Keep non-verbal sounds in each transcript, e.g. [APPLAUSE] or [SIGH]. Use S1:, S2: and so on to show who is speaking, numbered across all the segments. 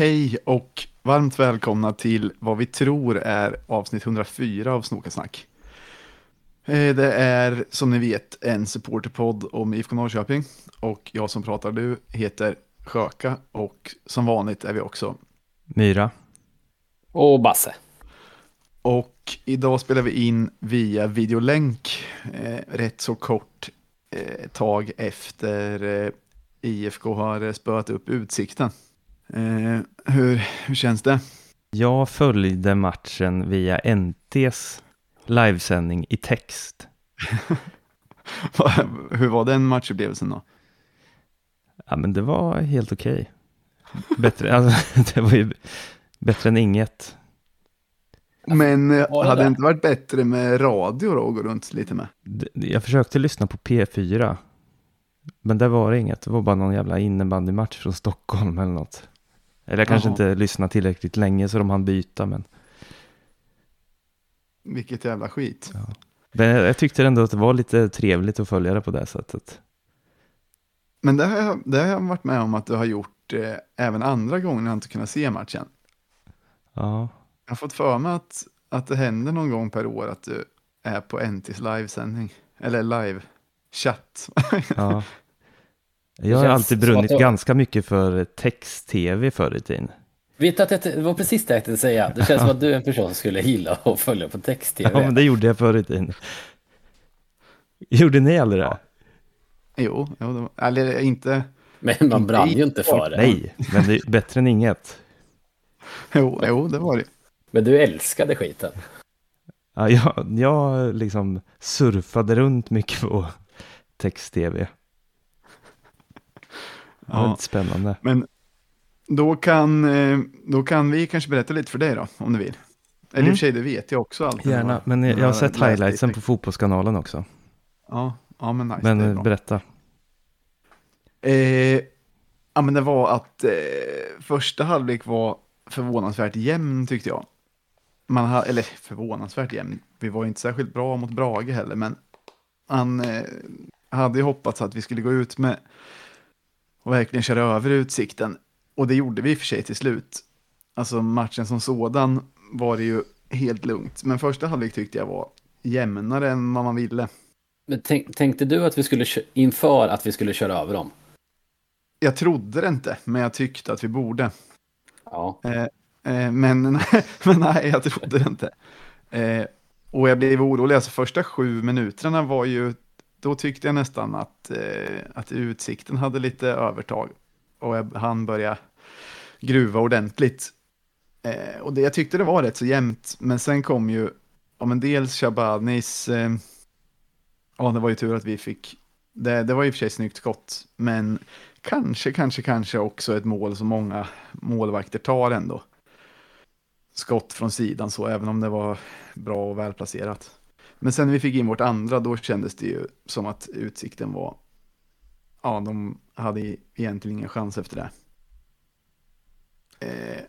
S1: Hej och varmt välkomna till vad vi tror är avsnitt 104 av Snokasnack. Eh, Det är som ni vet en supporterpodd om IFK Norrköping och jag som pratar nu heter Sjöka och som vanligt är vi också.
S2: Myra.
S3: Och Basse.
S1: Och idag spelar vi in via videolänk eh, rätt så kort eh, tag efter eh, IFK har spöat upp utsikten. Eh, hur, hur känns det?
S2: Jag följde matchen via NTs livesändning i text. [LAUGHS]
S1: hur var den matchupplevelsen då?
S2: Ja, men det var helt okej. Bättre, alltså, [LAUGHS] det var ju bättre än inget.
S1: Men eh,
S3: det
S1: hade det inte varit bättre med radio då att gå runt lite med?
S2: Jag försökte lyssna på P4, men där var det inget. Det var bara någon jävla innebandymatch från Stockholm eller något. Eller jag kanske
S1: Jaha.
S2: inte lyssnade tillräckligt länge så de hann byta, men
S1: Vilket jävla skit.
S2: men jag tyckte ändå att det var lite trevligt att följa det på det sättet.
S1: Men det har, jag, det har jag varit med om att du har gjort eh, även andra gånger när jag inte kunnat se matchen.
S2: Ja,
S1: Jag har fått för mig att, att det händer någon gång per år att du är på NTs livesändning. Eller live-chatt.
S2: ja. [LAUGHS] Jag har alltid brunnit
S3: det-
S2: ganska mycket för text-tv förr i tiden.
S3: Vet du att det, var precis det jag tänkte säga. Det känns som att [LAUGHS] du är en person som skulle gilla att följa på text-tv.
S2: Ja, men det gjorde jag förr i tiden. Gjorde ni aldrig det?
S1: jo, jo var, eller inte.
S3: Men man brann ju inte för det.
S2: Nej, men det är bättre än inget.
S1: Jo, jo, det var det.
S3: Men du älskade skiten.
S2: Ja, jag, jag liksom surfade runt mycket på text-tv.
S1: Ja.
S2: lite spännande.
S1: Men då kan, eh, då kan vi kanske berätta lite för dig då, om du vill. Eller i
S2: Mm.
S1: och för sig, det vet jag också alltid.
S2: Gärna, men jag, jag har sett highlightsen på Fotbollskanalen också.
S1: Ja, ja men nice.
S2: Men eh, berätta.
S1: Eh, ja, men det var att eh, första halvlek var förvånansvärt jämn tyckte jag. Man ha, eller förvånansvärt jämn. Vi var inte särskilt bra mot Brage heller, men han eh, hade ju hoppats att vi skulle gå ut med och verkligen köra över utsikten. Och det gjorde vi i och för sig till slut. Alltså matchen som sådan var det ju helt lugnt. Men första halvlek tyckte jag var jämnare än vad man ville.
S3: Men tänk, tänkte du att vi skulle inför att vi skulle köra över dem?
S1: Jag trodde det inte, men jag tyckte att vi borde.
S3: Ja.
S1: Eh, eh, men, [LAUGHS] men nej, jag trodde det inte. Eh, och jag blev orolig, alltså första sju minuterna var ju, då tyckte jag nästan att, eh, att utsikten hade lite övertag. Och jag, han började gruva ordentligt. Eh, och det, jag tyckte det var rätt så jämnt, men sen kom ju, ja men dels Shabanis, eh, ja det var ju tur att vi fick, det, det var i och för sig snyggt skott, men kanske, kanske, kanske också ett mål som många målvakter tar ändå. Skott från sidan så, även om det var bra och välplacerat. Men sen när vi fick in vårt andra, då kändes det ju som att utsikten var, ja, de hade egentligen ingen chans efter det. Eh,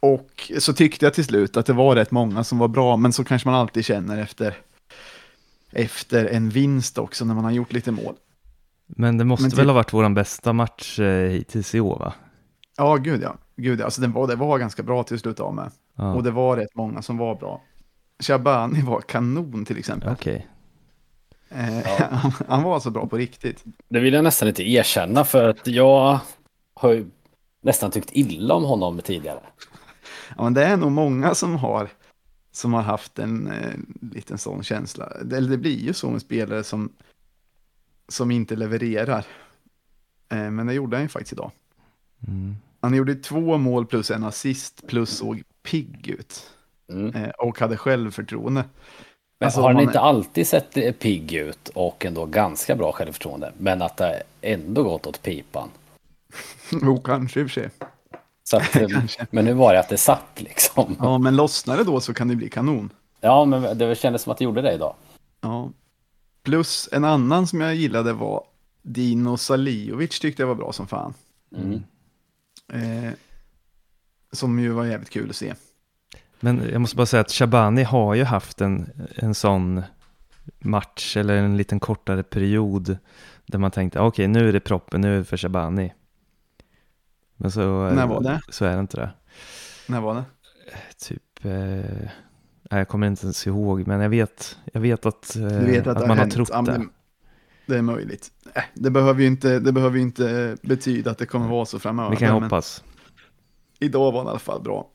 S1: och så tyckte jag till slut att det var rätt många som var bra, men så kanske man alltid känner efter, efter en vinst också, när man har gjort lite mål.
S2: Men det måste
S1: Men
S2: väl ha varit vår bästa match eh, hittills i år va?
S1: Ja, gud ja. Gud, ja. Alltså, den var, det var ganska bra till att sluta av med.
S2: Ja.
S1: Och det var rätt många som var bra. Shabani var kanon till exempel.
S2: Okej.
S1: Eh,
S3: Ja. [LAUGHS]
S1: han, han var alltså bra på riktigt.
S3: Det vill jag nästan inte erkänna för att jag har ju nästan tyckt illa om honom tidigare.
S1: Ja, men det är nog många som har, som har haft en eh, liten sån känsla. Det, eller det blir ju så med spelare som, som inte levererar. Eh, men det gjorde han ju faktiskt idag.
S2: Mm.
S1: Han gjorde två mål plus en assist plus såg pigg ut.
S3: Mm.
S1: Eh, och hade självförtroende.
S3: Men
S1: Alltså,
S3: har han
S1: man-
S3: inte alltid sett pigg ut och ändå ganska bra självförtroende, men att det ändå gått åt pipan? [LAUGHS]
S1: Jo, kanske i och för sig.
S3: Att, [LAUGHS] eh, men nu var det att det satt liksom.
S1: Ja, men lossnar det då så kan det bli kanon.
S3: Ja, men det kändes som att det gjorde det idag.
S1: Ja. Plus en annan som jag gillade var Dino Saliovic tyckte jag var bra som fan.
S3: Mm.
S1: Eh, som ju var jävligt kul att se.
S2: Men jag måste bara säga att Shabani har ju haft en, en sån match eller en liten kortare period där man tänkte okej nu är det proppen, nu är det för Shabani. Men så,
S1: När var det?
S2: så är det inte det.
S1: När var det?
S2: Typ, eh, jag kommer inte ens ihåg, men jag vet, jag vet att, eh,
S1: vet att,
S2: att, man har
S1: hänt.
S2: trott
S1: Ja,
S2: det.
S1: men Det är möjligt. Äh, det, behöver ju inte, det behöver inte betyda att det kommer vara så framöver.
S2: Vi kan
S1: men
S2: hoppas.
S1: Idag var det i alla fall bra.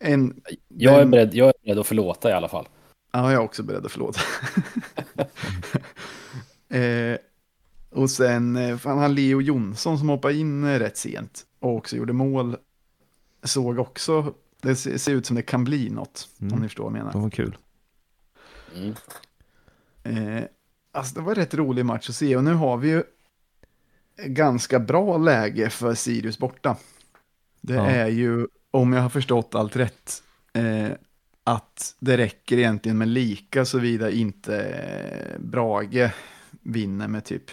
S1: En,
S3: Jag är, beredd, jag är beredd att förlåta i alla fall.
S1: Ja, jag är också beredd att förlåta. [LAUGHS] eh, och sen eh, fan, han Leo Jonsson som hoppade in eh, rätt sent och också gjorde mål. Såg också, det ser, ser ut som det kan bli något,
S2: Mm.
S1: om ni förstår vad jag menar.
S2: De var kul.
S3: Mm.
S1: Eh, alltså det var en rätt rolig match att se och nu har vi ju ganska bra läge för Sirius borta. Det
S2: Ja.
S1: är ju, om jag har förstått allt rätt, eh, att det räcker egentligen med lika såvida inte eh, Brage vinner med typ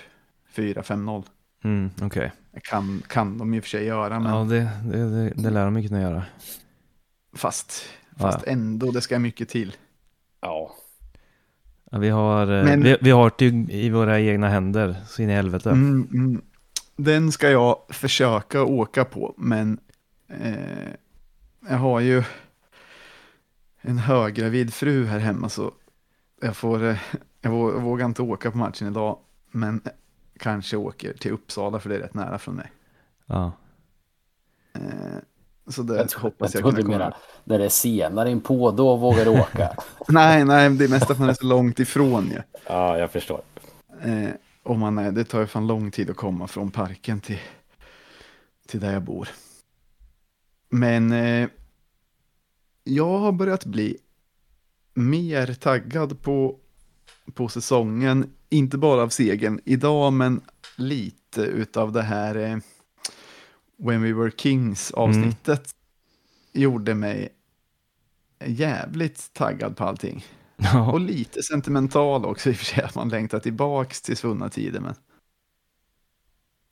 S1: 4-5-0.
S2: Mm, Okej.
S1: Kan, kan de i och för sig göra, men
S2: Ja, det, det, det, det lär de ju kunna göra.
S1: fast,
S2: Ja.
S1: fast ändå, det ska mycket till.
S3: Ja.
S2: Ja, vi, har, eh,
S1: Men-
S2: vi, vi har det ju i våra egna händer, så in i helvete.
S1: Mm, mm. Den ska jag försöka åka på, men eh, jag har ju en höggravid fru här hemma så jag, får, eh, jag vå- jag vågar inte åka på matchen idag, men kanske åker till Uppsala för det är rätt nära från mig.
S2: Ja.
S1: Eh, så det
S3: Jag, tror,
S1: hoppas
S3: jag
S1: jag, kunna
S3: du
S1: komma.
S3: menar när det är senare in på då vågar du åka. [LAUGHS]
S1: Nej, nej, det är mest att man är så långt ifrån ju.
S3: ja, jag förstår.
S1: Eh, om man är, det tar ju fan lång tid att komma från parken till, till där jag bor. Men eh, jag har börjat bli mer taggad på, på säsongen. Inte bara av segern idag, men lite utav det här eh, When We Were Kings avsnittet. Gjorde mig jävligt taggad på allting. Och
S2: Ja.
S1: lite sentimental också i och för sig, att man längtar tillbaks till svunna tider. Men...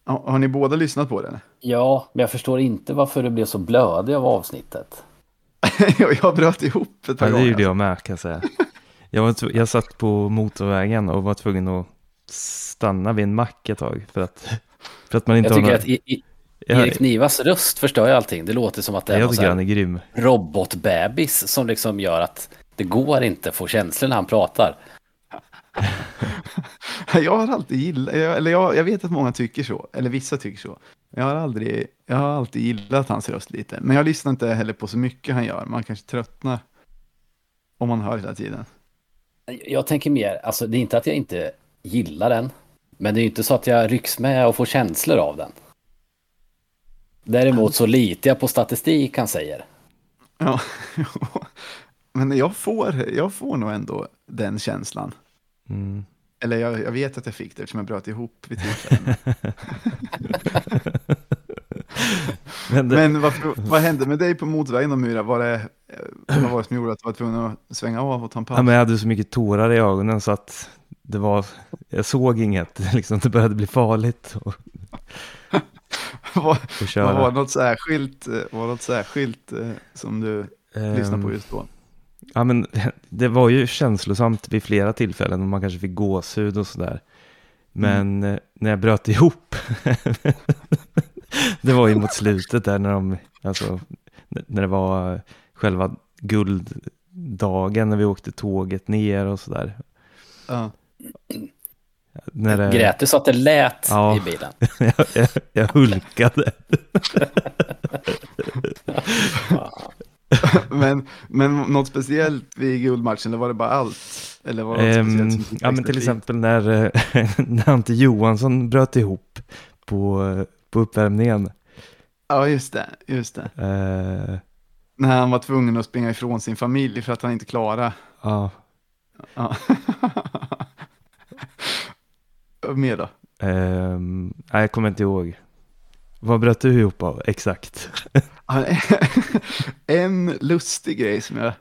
S1: Har ni båda lyssnat på den?
S3: Ja, men jag förstår inte varför du blev så blödig av avsnittet. [LAUGHS]
S1: jag bröt ihop ett par
S2: ja, det
S1: gånger.
S2: gjorde jag med kan jag säga. Jag, var jag satt på motorvägen och var tvungen att stanna vid en mack ett tag för att, för att man inte
S3: Jag
S2: har
S3: tycker
S2: några-
S3: att i, i, Erik Nivas röst förstör ju allting. Det låter som att det är
S2: jag
S3: någon
S2: är grym.
S3: här robotbebis som liksom gör att det går inte att få känslor när han pratar. [LAUGHS]
S1: Jag har alltid gillat, eller jag, jag vet att många tycker så, eller vissa tycker så. Jag har, aldrig, jag har alltid gillat hans röst lite, men jag lyssnar inte heller på så mycket han gör. Man kanske tröttnar om man hör hela tiden.
S3: Jag tänker mer, alltså det är inte att jag inte gillar den. Men det är inte så att jag rycks med och får känslor av den. Däremot så litar jag på statistik han säger.
S1: Ja, [LAUGHS] men jag får, jag får nog ändå den känslan.
S2: Mm.
S1: Eller jag, jag vet att jag fick det eftersom jag bröt ihop vid tillfället.
S2: Men, [LAUGHS] det,
S1: Men varför, vad hände med dig på motorvägen då Myra? Var det, eh, vad var det som gjorde att du var tvungen att svänga av och ta en paus?
S2: ja, men jag hade så mycket tårar i ögonen så att det var, jag såg inget, [LAUGHS] liksom, det började bli farligt [LAUGHS] att,
S1: var, var, något särskilt, eh, var något särskilt eh, som du lyssnade på just då?
S2: Ja, men [LAUGHS] det var ju känslosamt vid flera tillfällen och man kanske fick gåshud och sådär. Men eh, när jag bröt ihop, [LAUGHS] det var ju mot slutet där när de, alltså, när det var själva gulddagen när vi åkte tåget ner och sådär.
S1: Ja.
S2: När det,
S3: Grät du så att det lät
S2: Ja.
S3: i bilen? [LAUGHS]
S2: jag, jag, jag hulkade. [LAUGHS]
S1: men, men något speciellt vid guldmatchen, eller var det bara allt? Eller var det
S2: Ehm,
S1: speciellt som
S2: ja, men till exempel när, eh, [LAUGHS] när Ante Johansson bröt ihop på, på uppvärmningen.
S1: Ja, just det, just det.
S2: Eh,
S1: När han var tvungen att springa ifrån sin familj för att han inte klarade.
S2: ja,
S1: Ja. [LAUGHS] Mer då?
S2: Ehm, nej, jag kommer inte ihåg. Vad bröt du ihop av? Exakt. [LAUGHS]
S1: En lustig grej som jag,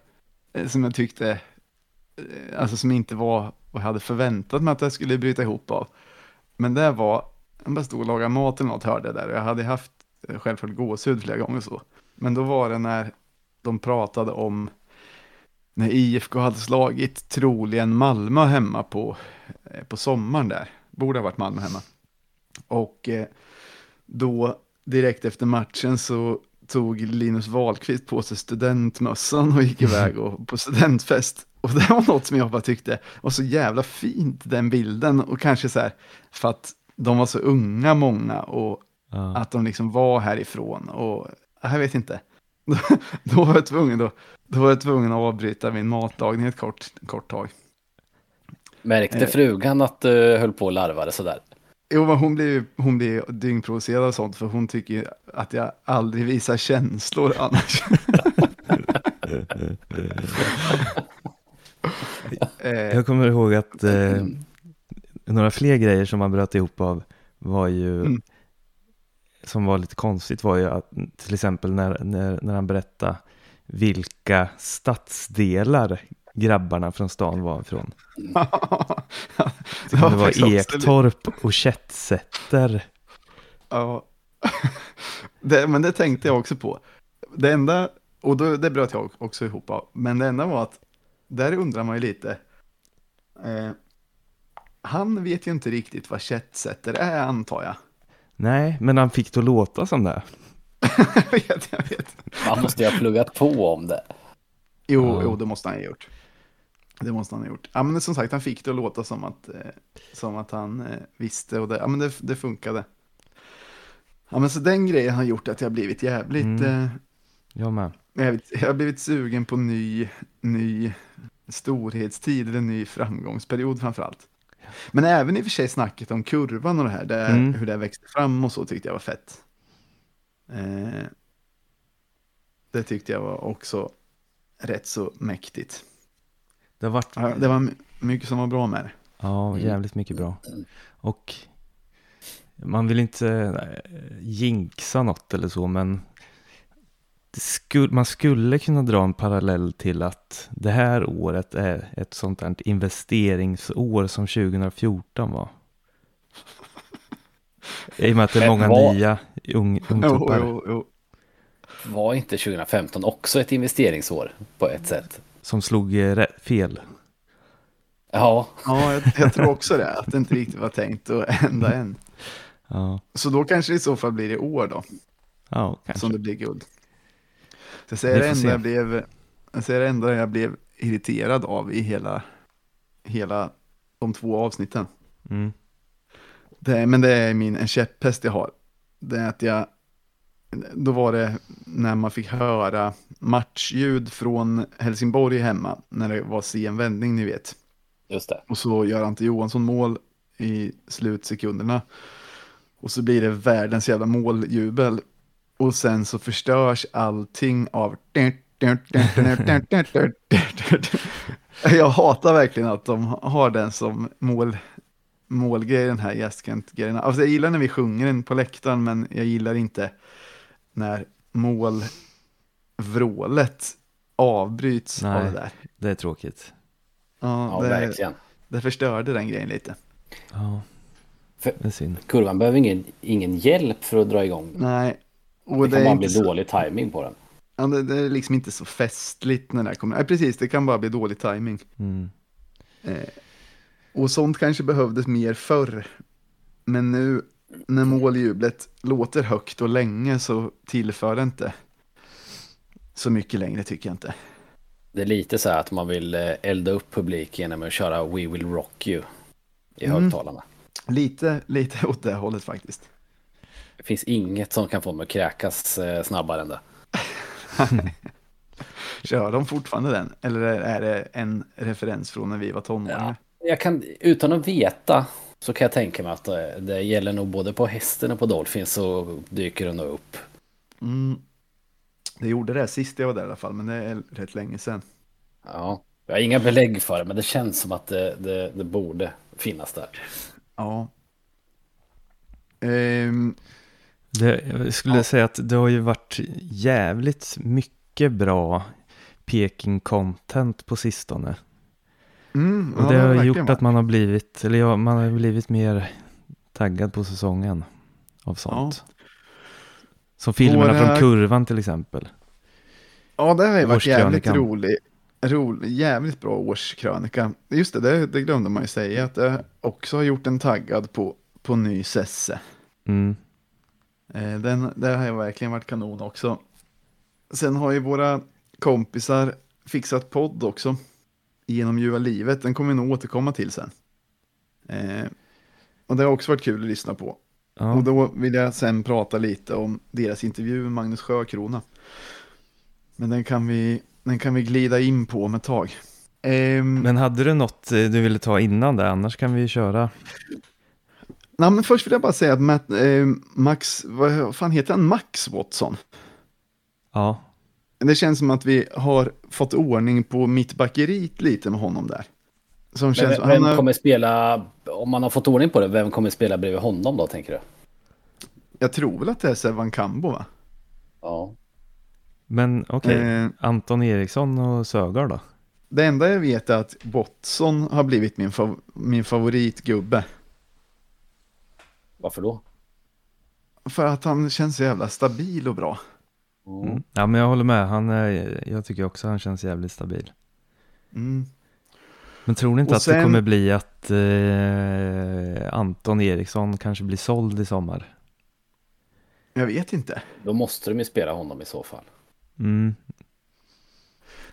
S1: eh, som jag tyckte, eh, alltså som inte var vad jag hade förväntat mig att jag skulle bryta ihop av. Men det var, jag bara stod och lagade mat eller något hörde jag där och jag hade haft eh, självklart gåshud flera gånger så. Men då var det när de pratade om när IFK hade slagit troligen Malmö hemma på, på sommaren där. Borde ha varit Malmö hemma. Och eh, då direkt efter matchen så tog Linus Wahlqvist på sig studentmössan och gick iväg och, på studentfest. Och det var något som jag bara tyckte var så jävla fint, den bilden. Och kanske så här, för att de var så unga många och
S2: Ja.
S1: att de liksom var härifrån. Och jag vet inte. [LAUGHS] Då var jag tvungen, då, då var jag tvungen att avbryta min matlagning ett kort, kort tag.
S3: Märkte
S1: Eh.
S3: frugan att du höll på och larvade sådär?
S1: Jo, men hon blir, hon blir dyngprovocerad och sånt för hon tycker att jag aldrig visar känslor annars. [LAUGHS] eh,
S2: Jag kommer ihåg att eh, några fler grejer som man bröt ihop av var ju,
S1: Mm.
S2: som var lite konstigt var ju att till exempel när, när, när han berättade vilka stadsdelar grabbarna från stan var ifrån.
S1: det [LAUGHS]
S2: Det var, Ektorp och Kättsätter.
S1: Ja, [LAUGHS] det, men det tänkte jag också på. Det enda, och då, det bröt jag också ihop av, men det enda var att där undrar man ju lite. Eh, han vet ju inte riktigt vad chatsetter är antar jag.
S2: Nej, men han fick det att låta som det. [LAUGHS]
S1: jag vet, jag vet.
S3: Man måste ju ha pluggat på om det.
S1: Jo,
S2: Ja.
S1: jo, det måste han ha gjort. Det måste han ha gjort. Ja, men som sagt, han fick det att låta som att, eh, som att han eh, visste och det, ja, men det, det funkade. Ja, men så den grejen har gjort att jag blivit jävligt,
S2: Mm.
S1: eh,
S2: Jag med.
S1: jag, har blivit sugen på ny, ny storhetstid eller ny framgångsperiod framförallt. Men även i och för sig snacket om kurvan och det här, det,
S2: Mm.
S1: hur det växte fram och så tyckte jag var fett. Eh, det tyckte jag var också rätt så mäktigt.
S2: Det har varit
S1: Ja, det var my- mycket som var bra med det.
S2: Ja, jävligt mycket bra. Och man vill inte eh, jinxa något eller så, men det skulle, man skulle kunna dra en parallell till att det här året är ett sånt här investeringsår som 2014 var. I och med att det är många
S3: vad-
S2: nya ung, ungtuppar.
S3: Var inte 2015 också ett investeringsår på ett sätt?
S2: Som slog eh, fel.
S3: Ja,
S1: Ja, jag, jag tror också det, att det inte riktigt var tänkt att hända än.
S2: Ja,
S1: Så då kanske det i så fall blir i år då,
S2: ja kanske.
S1: som det blir guld. Så jag säger det enda jag blev, jag säger det enda jag blev irriterad av i hela, hela de två avsnitten.
S2: Mm.
S1: Det men det är min, en käpphäst jag har. Det är att jag, då var det när man fick höra matchljud från Helsingborg hemma, när det var sen vändning, ni vet.
S3: just det.
S1: Och så gör Ante Johansson mål i slutsekunderna. Och så blir det världens jävla måljubel. Och sen så förstörs allting av... [LAUGHS] Jag hatar verkligen att de har den som mål, målgrej, den här gästkant-grejen. Alltså jag gillar när vi sjunger den på läktaren, men jag gillar inte när målvrålet avbryts av
S2: Nej.
S1: det där.
S2: Det är tråkigt.
S1: Ja,
S3: Ja,
S1: det,
S3: verkligen.
S1: det förstörde den grejen lite.
S2: Ja,
S3: För-
S2: det är synd.
S3: Kurvan behöver ingen, ingen hjälp för att dra igång.
S1: Nej. Och
S3: Det
S1: det,
S3: kan
S1: är
S3: bara bli
S1: så,
S3: dålig timing på den.
S1: ja, det, det är liksom inte så festligt när det här kommer. Nej, precis, det kan bara bli dålig timing.
S2: Mm.
S1: Eh, och sånt kanske behövdes mer förr. Men nu när måljublet låter högt och länge så tillför det inte så mycket längre tycker jag inte.
S3: Det är lite så här att man vill eh, elda upp publiken genom att köra We Will Rock You i
S1: Mm.
S3: högtalarna.
S1: Lite, lite åt det hållet faktiskt.
S3: Det finns inget som kan få mig att kräkas eh, snabbare än det. [LAUGHS]
S1: Kör de fortfarande den? Eller är det en referens från när vi var tonåringar?
S3: Jag kan, utan att veta så kan jag tänka mig att eh, det gäller nog både på hästen och på Dolphins så dyker det nog upp.
S1: Mm. Det gjorde det sist jag var där i alla fall, men det är rätt länge sedan.
S3: Ja, jag har inga belägg för det men det känns som att det, det, det borde finnas där.
S1: Ja. Ehm,
S2: Det, jag skulle
S1: Ja.
S2: säga att det har ju varit jävligt mycket bra Peking-content på sistone.
S1: Mm,
S2: Och
S1: ja,
S2: det har
S1: verkligen
S2: gjort att man har blivit, eller ja, man har blivit mer taggad på säsongen av sånt. Som filmerna
S1: Våra-
S2: från kurvan till exempel.
S1: Ja, det har ju varit jävligt
S2: Årskrönikan.
S1: rolig. rolig. Jävligt bra årskrönika. Just det, det, det glömde man ju säga. Att det också har gjort en taggad på, på ny Sesse.
S2: Mm.
S1: Eh, den, det har verkligen varit kanon också. Sen har ju våra kompisar fixat podd också. Genom ljuva livet. Den kommer vi nog återkomma till sen. Eh, och det har också varit kul att lyssna på.
S2: Ja.
S1: Och då vill jag sen prata lite om deras intervju med Magnus Sjökrona. Men den kan vi, den kan vi glida in på om ett tag. Ehm,
S2: Men hade du något eh, du ville ta innan det? Annars kan vi köra.
S1: nej, men först vill jag bara säga att Matt, eh, Max, vad fan heter han? Max Watson.
S2: Ja,
S1: Det känns som att vi har fått ordning på mittbackeriet lite med honom där. Som
S3: Men
S1: känns,
S3: vem, vem
S1: har,
S3: kommer spela, om man har fått ordning på det, vem kommer spela bredvid honom då tänker du?
S1: jag tror väl att det är Sevan Kambo va?
S3: Ja.
S2: men okej.
S1: Eh,
S2: Anton Eriksson och Sögaard då?
S1: det enda jag vet är att Watson har blivit min, fav, min favoritgubbe.
S3: Varför då?
S1: För att han känns så jävla stabil och bra.
S2: Mm. Ja, men jag håller med. Han är, jag tycker också han känns jävligt stabil.
S1: Mm.
S2: Men tror ni inte
S1: Och
S2: att
S1: sen-
S2: det kommer bli att eh, Anton Eriksson kanske blir såld i sommar?
S1: Jag vet inte.
S3: Då måste de ju spela honom i så fall.
S2: Mm.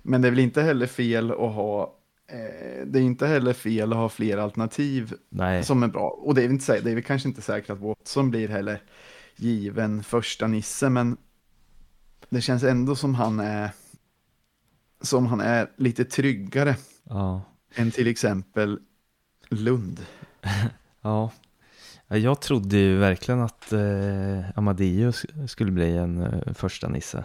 S1: Men det är väl inte heller fel att ha eh, det är inte heller fel att ha fler alternativ
S2: Nej,
S1: som är bra. Och det är, inte, det är väl kanske inte säkert att Watson blir heller given första Nisse, men det känns ändå som han är som han är lite tryggare
S2: ja.
S1: än till exempel Lund. [LAUGHS]
S2: ja. Ja, Jag trodde ju verkligen att eh, Amadeus skulle bli en eh, första Nisse.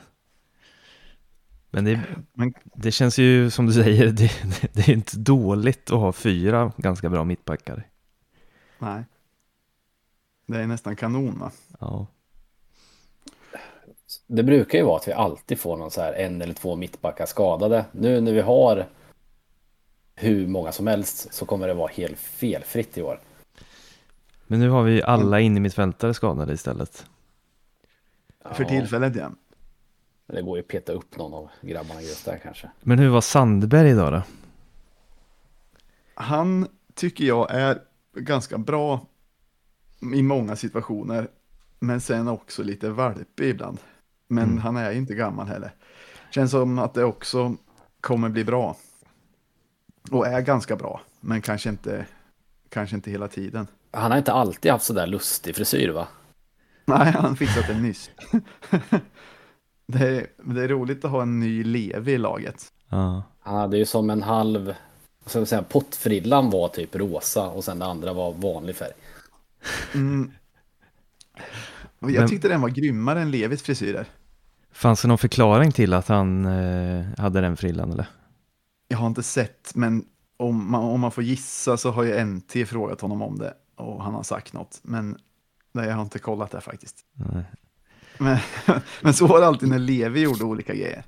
S2: Men det,
S1: Men
S2: det känns ju som du säger, det, det, [LAUGHS] det är inte dåligt att ha fyra ganska bra mittbackar.
S1: nej, det är nästan kanon va?
S2: Ja,
S3: Det brukar ju vara att vi alltid får någon så här en eller två mittbackar skadade. Nu när vi har hur många som helst så kommer det vara helt felfritt i år.
S2: men nu har vi alla in i mittfältare skadade istället.
S1: För
S3: Ja,
S1: tillfället ja.
S3: men Det går ju att peta upp någon av grabbarna just där kanske.
S2: Men hur var Sandberg idag då?
S1: Han tycker jag är ganska bra i många situationer, men sen också lite valpig ibland. Men
S2: Mm.
S1: han är ju inte gammal heller. Känns som att det också kommer bli bra. Och är ganska bra, men kanske inte, kanske inte hela tiden.
S3: Han har inte alltid haft så där lustig frisyr va?
S1: Nej, han fixat det nyss. [LAUGHS] det, är, det är roligt att ha en ny Levi i laget.
S3: Han hade ju som en halv, ska jag säga, pottfrillan var typ rosa och sen det andra var vanlig färg.
S1: Mm. Jag tyckte den var grymmare än Levis frisyrer.
S2: Fanns det någon förklaring till att han eh, hade den frillan eller?
S1: Jag har inte sett, men om man, om man får gissa så har ju NT frågat honom om det och han har sagt något. Men nej, jag har inte kollat det faktiskt.
S2: Nej.
S1: Men, [LAUGHS] men så var det alltid när Levi gjorde olika grejer.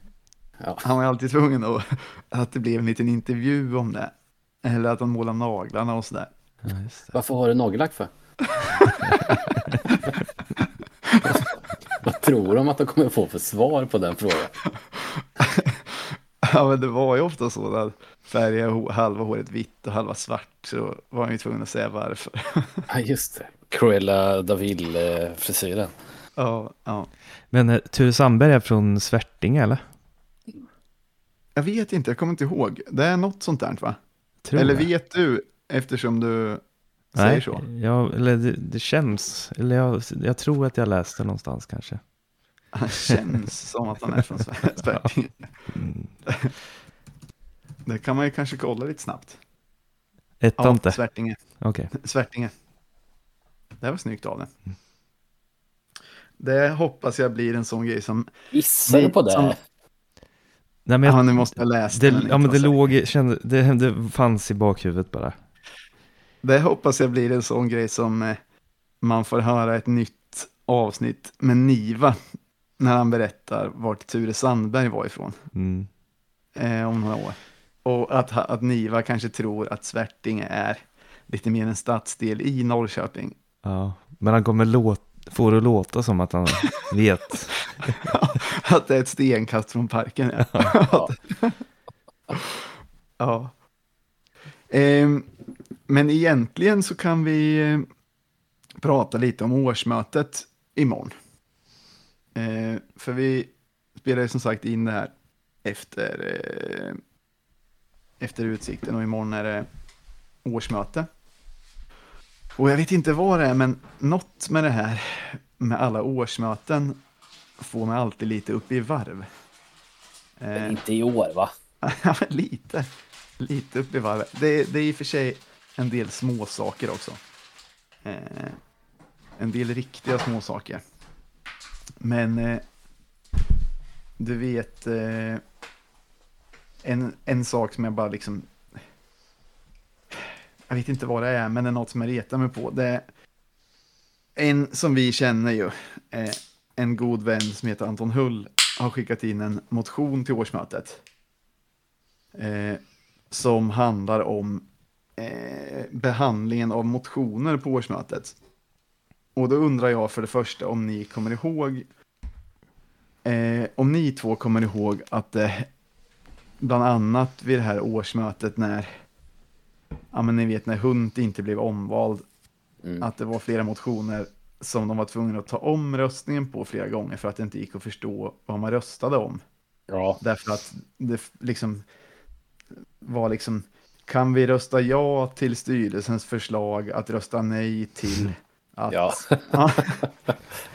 S3: Ja.
S1: Han var alltid tvungen att, att det blev en liten intervju om det. Eller att han målade naglarna och sådär.
S2: Ja.
S3: Varför har du nagellack för? [LAUGHS] [LAUGHS] Tror de att de kommer få för svar på den frågan? [LAUGHS]
S1: Ja, men det var ju ofta så att färga halva håret vitt och halva svart. Så var han ju tvungen att säga varför. [LAUGHS]
S3: Ja, just det. Cruella Daville-frisyren.
S1: ja, ja.
S2: Men eh, Ture Sandberg är från Svärtinge eller?
S1: Jag vet inte, jag kommer inte ihåg. Det är något sånt där va?
S2: Tror
S1: Eller
S2: jag.
S1: vet du, eftersom du säger
S2: Nej,
S1: så?
S2: Ja, eller det, det känns, eller jag, jag tror att jag läste någonstans kanske.
S1: Han känns som att han är från Sver- Sverige.
S2: Mm.
S1: Det kan man ju kanske kolla lite snabbt.
S2: Ettan
S1: Ja,
S2: inte?
S1: Svärtinge.
S2: Okej.
S1: Svärtinge. Det var snyggt av den. Det hoppas jag blir en sån grej som...
S3: Gissar du på det?
S1: Som-
S2: Nej, men jag,
S1: Ja, nu måste jag läsa
S2: det,
S1: den.
S2: ja, men det, låg, kände, det, det fanns i bakhuvudet bara.
S1: Det hoppas jag blir en sån grej som eh, man får höra ett nytt avsnitt med Niva. När han berättar vart Ture Sandberg var ifrån.
S2: Mm.
S1: eh, om några år. Och att, att Niva kanske tror att Svärtinge är lite mer en stadsdel i Norrköping.
S2: Ja, men han kommer låt, få det låta som att han vet. [LAUGHS]
S1: att det är ett stenkast från parken. Ja. ja. Ehm, men egentligen så kan vi eh, prata lite om årsmötet imorgon. Eh, för vi spelade som sagt in det här efter, eh, efter utsikten och imorgon är det årsmöte. Och jag vet inte vad det är, men något med det här med alla årsmöten får mig alltid lite upp i varv.
S3: Men inte i år va? [LAUGHS]
S1: Lite. Lite upp i varv. Det, det är i och för sig en del små saker också. Eh, en del riktiga små saker. Men eh, du vet, eh, en, en sak som jag bara liksom... Jag vet inte vad det är, men det är något som jag retar mig på. Det är en som vi känner ju, eh, en god vän som heter Anton Hull, har skickat in en motion till årsmötet. Eh, som handlar om eh, behandlingen av motioner på årsmötet. Och då undrar jag för det första om ni kommer ihåg, eh, om ni två kommer ihåg att eh, bland annat vid det här årsmötet när, ja men ni vet när Hunt inte blev omvald,
S3: Mm.
S1: att det var flera motioner som de var tvungna att ta om röstningen på flera gånger för att det inte gick att förstå vad man röstade om.
S3: Ja,
S1: Därför att det liksom var liksom, kan vi rösta ja till styrelsens förslag att rösta nej till [LAUGHS] att...
S3: Ja.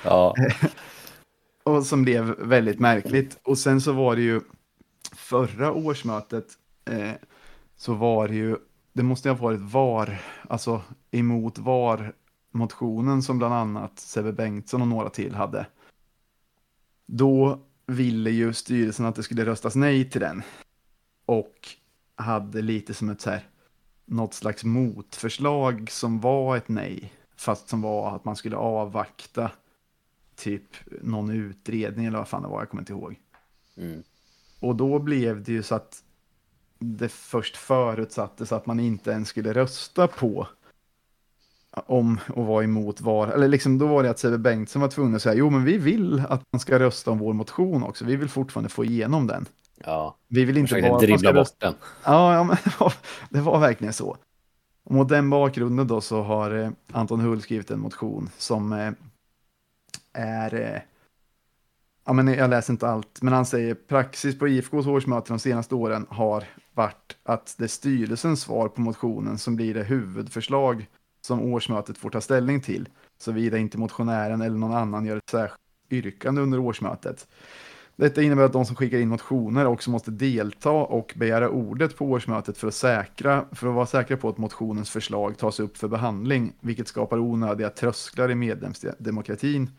S1: Ja, [LAUGHS] [LAUGHS] och som blev väldigt märkligt. Och sen så var det ju förra årsmötet eh, så var det ju, det måste ha varit VAR, alltså emot VAR-motionen som bland annat Sebbe Bengtsson och några till hade. Då ville ju styrelsen att det skulle röstas nej till den. Och hade lite som ett så här, något slags motförslag som var ett nej. Fast som var att man skulle avvakta typ någon utredning eller vad fan det var, jag kommer inte ihåg.
S3: mm.
S1: Och då blev det ju så att det först förutsattes att man inte ens skulle rösta på om och vara emot var, eller liksom då var det att Sebbe Bengtsson var tvungen att säga, jo men vi vill att man ska rösta om vår motion också, vi vill fortfarande få igenom den.
S3: ja.
S1: Vi vill inte bara
S3: dribbla bort den.
S1: Ja, ja men det [LAUGHS] var, det var verkligen så. Och mot den bakgrunden då så har eh, Anton Hull skrivit en motion som eh, är, eh, ja men jag läser inte allt, men han säger praxis på IFKs årsmöte de senaste åren har varit att det är styrelsens svar på motionen som blir det huvudförslag som årsmötet får ta ställning till, såvida inte motionären eller någon annan gör ett särskilt yrkande under årsmötet. Detta innebär att de som skickar in motioner också måste delta och begära ordet på årsmötet för att, säkra, för att vara säkra på att motionens förslag tas upp för behandling, vilket skapar onödiga trösklar i medlemsdemokratin.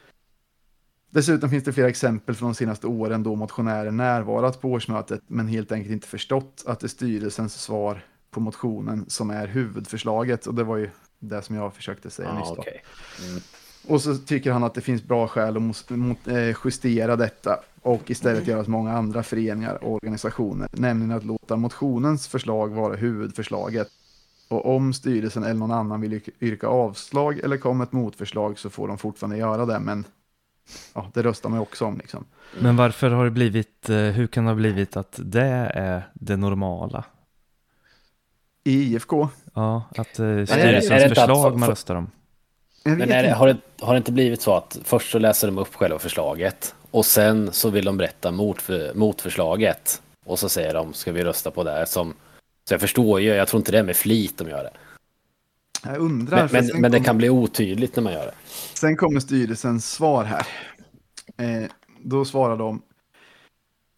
S1: Dessutom finns det flera exempel från de senaste åren då motionärer närvarat på årsmötet men helt enkelt inte förstått att det är styrelsens svar på motionen som är huvudförslaget och det var ju det som jag försökte säga nyss.
S3: Ja,
S1: då.
S3: okej. Mm.
S1: Och så tycker han att det finns bra skäl att eh, justera detta och istället göra som många andra föreningar och organisationer, nämligen att låta motionens förslag vara huvudförslaget. Och om styrelsen eller någon annan vill yrka- avslag eller komma ett motförslag så får de fortfarande göra det, men ja, det röstar man ju också om liksom.
S2: Men varför har det blivit, eh, hur kan det ha blivit att det är det normala?
S1: I IFK,
S2: Ja, att eh, styrelsens förslag
S3: för-
S2: man röstar om.
S3: Men är det, har, det, har det inte blivit så att först så läser de upp själva förslaget och sen så vill de berätta mot, mot förslaget och så säger de ska vi rösta på det här som så jag förstår ju, jag tror inte det är med flit de gör det.
S1: jag undrar,
S3: Men, men, men det
S1: kom-
S3: kan bli otydligt när man gör det.
S1: Sen kommer styrelsens svar här. Eh, då svarar de.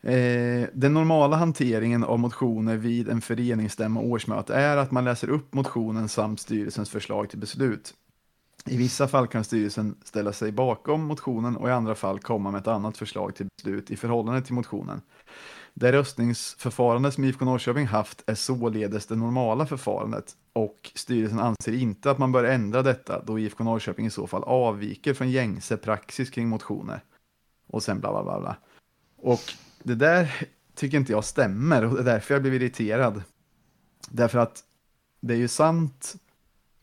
S1: Eh, den normala hanteringen av motioner vid en föreningsstämma och årsmöte är att man läser upp motionen samt styrelsens förslag till beslut. I vissa fall kan styrelsen ställa sig bakom motionen och i andra fall komma med ett annat förslag till beslut i förhållande till motionen. Det röstningsförfarande som IFK Norrköping haft är således det normala förfarandet och styrelsen anser inte att man bör ändra detta då IFK Norrköping i så fall avviker från gängse praxis kring motioner. Och sen bla bla bla bla. Och det där tycker inte jag stämmer och det är därför jag blev irriterad. Därför att det är ju sant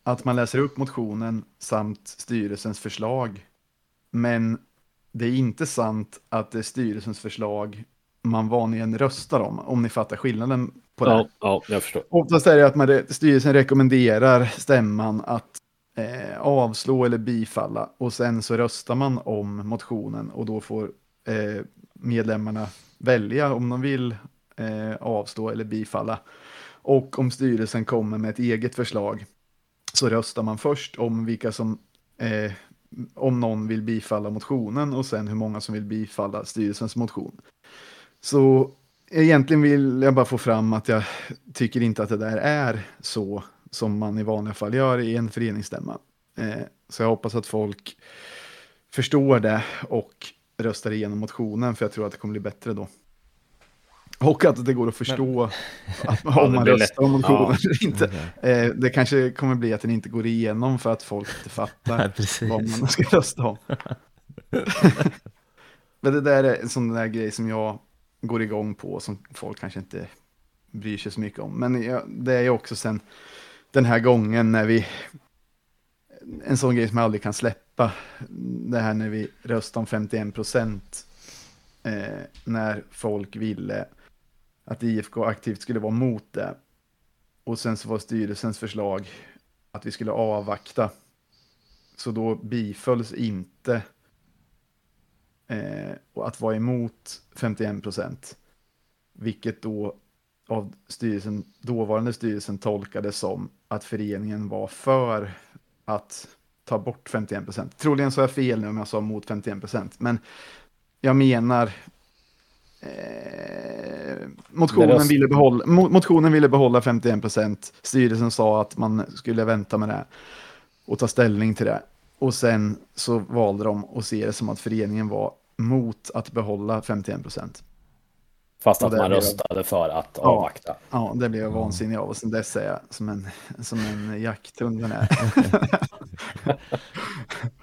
S1: att man läser upp motionen samt styrelsens förslag. Men det är inte sant att det är styrelsens förslag man vanligen röstar om, om ni fattar skillnaden på det.
S3: Ja, ja, jag förstår.
S1: Oftast är det att man, re- styrelsen rekommenderar stämman att eh, avslå eller bifalla och sen så röstar man om motionen och då får eh, medlemmarna välja om de vill eh, avstå eller bifalla. Och om styrelsen kommer med ett eget förslag så röstar man först om vilka som, eh, om någon vill bifalla motionen och sen hur många som vill bifalla styrelsens motion. Så egentligen vill jag bara få fram att jag tycker inte att det där är så som man i vanliga fall gör i en föreningsstämma. Eh, så jag hoppas att folk förstår det och röstar igenom motionen för jag tror att det kommer bli bättre då. Och att det går att förstå att, [LAUGHS]
S3: Ja,
S1: om man röstar om motionen
S3: Ja.
S1: eller inte.
S2: Okej.
S1: Eh, det kanske kommer bli att den inte går igenom för att folk inte fattar [LAUGHS] vad man ska rösta om. [LAUGHS] Men det där är en sån där grej som jag går igång på som folk kanske inte bryr sig så mycket om. Men jag, det är ju också sen den här gången när vi, en sån grej som jag aldrig kan släppa, det här när vi röstade om 51 procent, eh, när folk ville att IFK aktivt skulle vara mot det. Och sen så var styrelsens förslag att vi skulle avvakta. Så då bifölls inte eh, att vara emot 51 procent. Vilket då av styrelsen, dåvarande styrelsen tolkades som att föreningen var för att ta bort 51 procent. Troligen sa jag fel nu om jag sa mot 51 procent, men jag menar eh, motionen, ville behålla, mo- motionen ville behålla 51 procent. Styrelsen sa att man skulle vänta med det och ta ställning till det. Och sen så valde de att se det som att föreningen var mot att behålla 51 procent.
S3: Fast att man röstade för att
S1: Ja.
S3: avvakta.
S1: Ja, det blev jag vansinnig av och sen dess är jag som en, som en jakthund. [LAUGHS] [LAUGHS]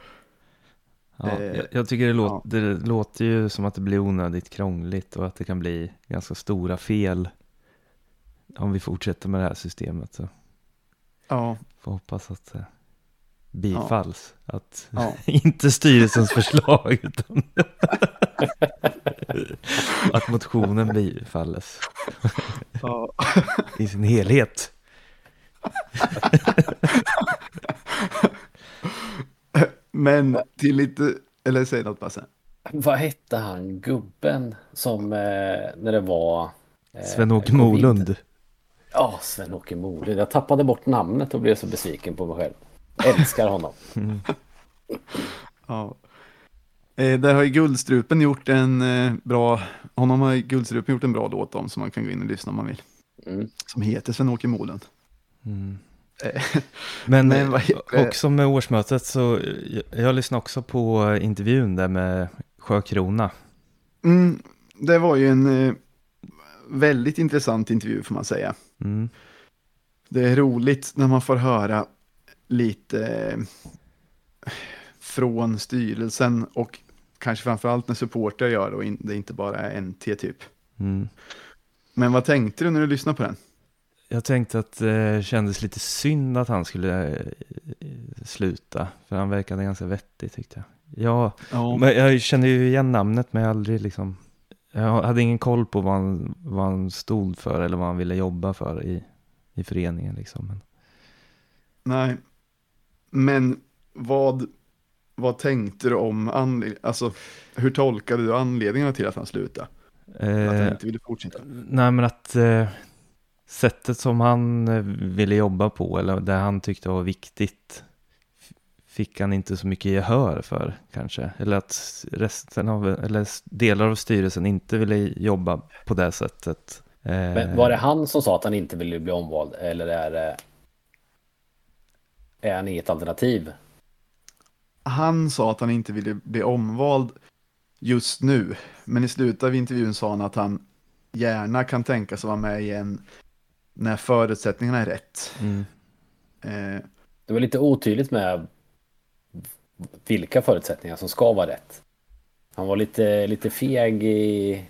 S2: Ja, jag, jag tycker det, låt,
S1: ja.
S2: det låter ju som att det blir onödigt krångligt och att det kan bli ganska stora fel om vi fortsätter med det här systemet. Så
S1: Ja,
S2: får hoppas att det bifalls. Att
S1: ja. [LAUGHS]
S2: inte styrelsens förslag utan [LAUGHS] att motionen bifalles [LAUGHS] i sin helhet.
S1: Men till lite, eller säg något Basse.
S3: Vad hette han, gubben som eh, när det var... eh,
S2: Sven-Åke? Molund.
S3: Ja, Sven-Åke Molund. Jag tappade bort namnet och blev så besviken på mig själv. Älskar honom. [LAUGHS]
S1: Ja. Eh, där har ju Guldstrupen gjort en eh, bra, honom har Guldstrupen gjort en bra låt om som man kan gå in och lyssna om man vill.
S3: Mm.
S1: Som heter Sven-Åke Molund.
S2: Mm.
S1: Eh,
S2: Men,
S1: Men det?
S2: också med årsmötet så, jag, jag lyssnade också på intervjun där med Sjökrona.
S1: Mm, det var ju en eh, väldigt intressant intervju får man säga.
S2: Mm.
S1: Det är roligt när man får höra lite eh, från styrelsen och kanske framförallt när supportrar gör det och det inte bara är NT typ.
S2: Mm.
S1: Men vad tänkte du när du lyssnade på den?
S2: Jag tänkte att det kändes lite synd att han skulle eh, sluta, för han verkade ganska vettig tyckte jag. Ja,
S1: Ja,
S2: men jag kände ju igen namnet men jag aldrig liksom, jag hade ingen koll på vad han, vad han stod för eller vad han ville jobba för i, i föreningen liksom. Men,
S1: nej. Men vad, vad tänkte du om, alltså hur tolkade du anledningarna till att han slutade? Att han
S2: eh,
S1: inte ville fortsätta?
S2: Nej men att eh, sättet som han eh, ville jobba på eller det han tyckte var viktigt fick han inte så mycket gehör för kanske. Eller att resten av, eller delar av styrelsen inte ville jobba på det sättet. Eh,
S3: Men var det han som sa att han inte ville bli omvald eller är det... Är han inget alternativ?
S1: Han sa att han inte ville bli omvald just nu, men i slutet av intervjun sa han att han gärna kan tänka sig vara med igen när förutsättningarna är rätt.
S2: Mm,
S1: Eh,
S3: Det var lite otydligt med vilka förutsättningar som ska vara rätt. Han var lite, lite feg i...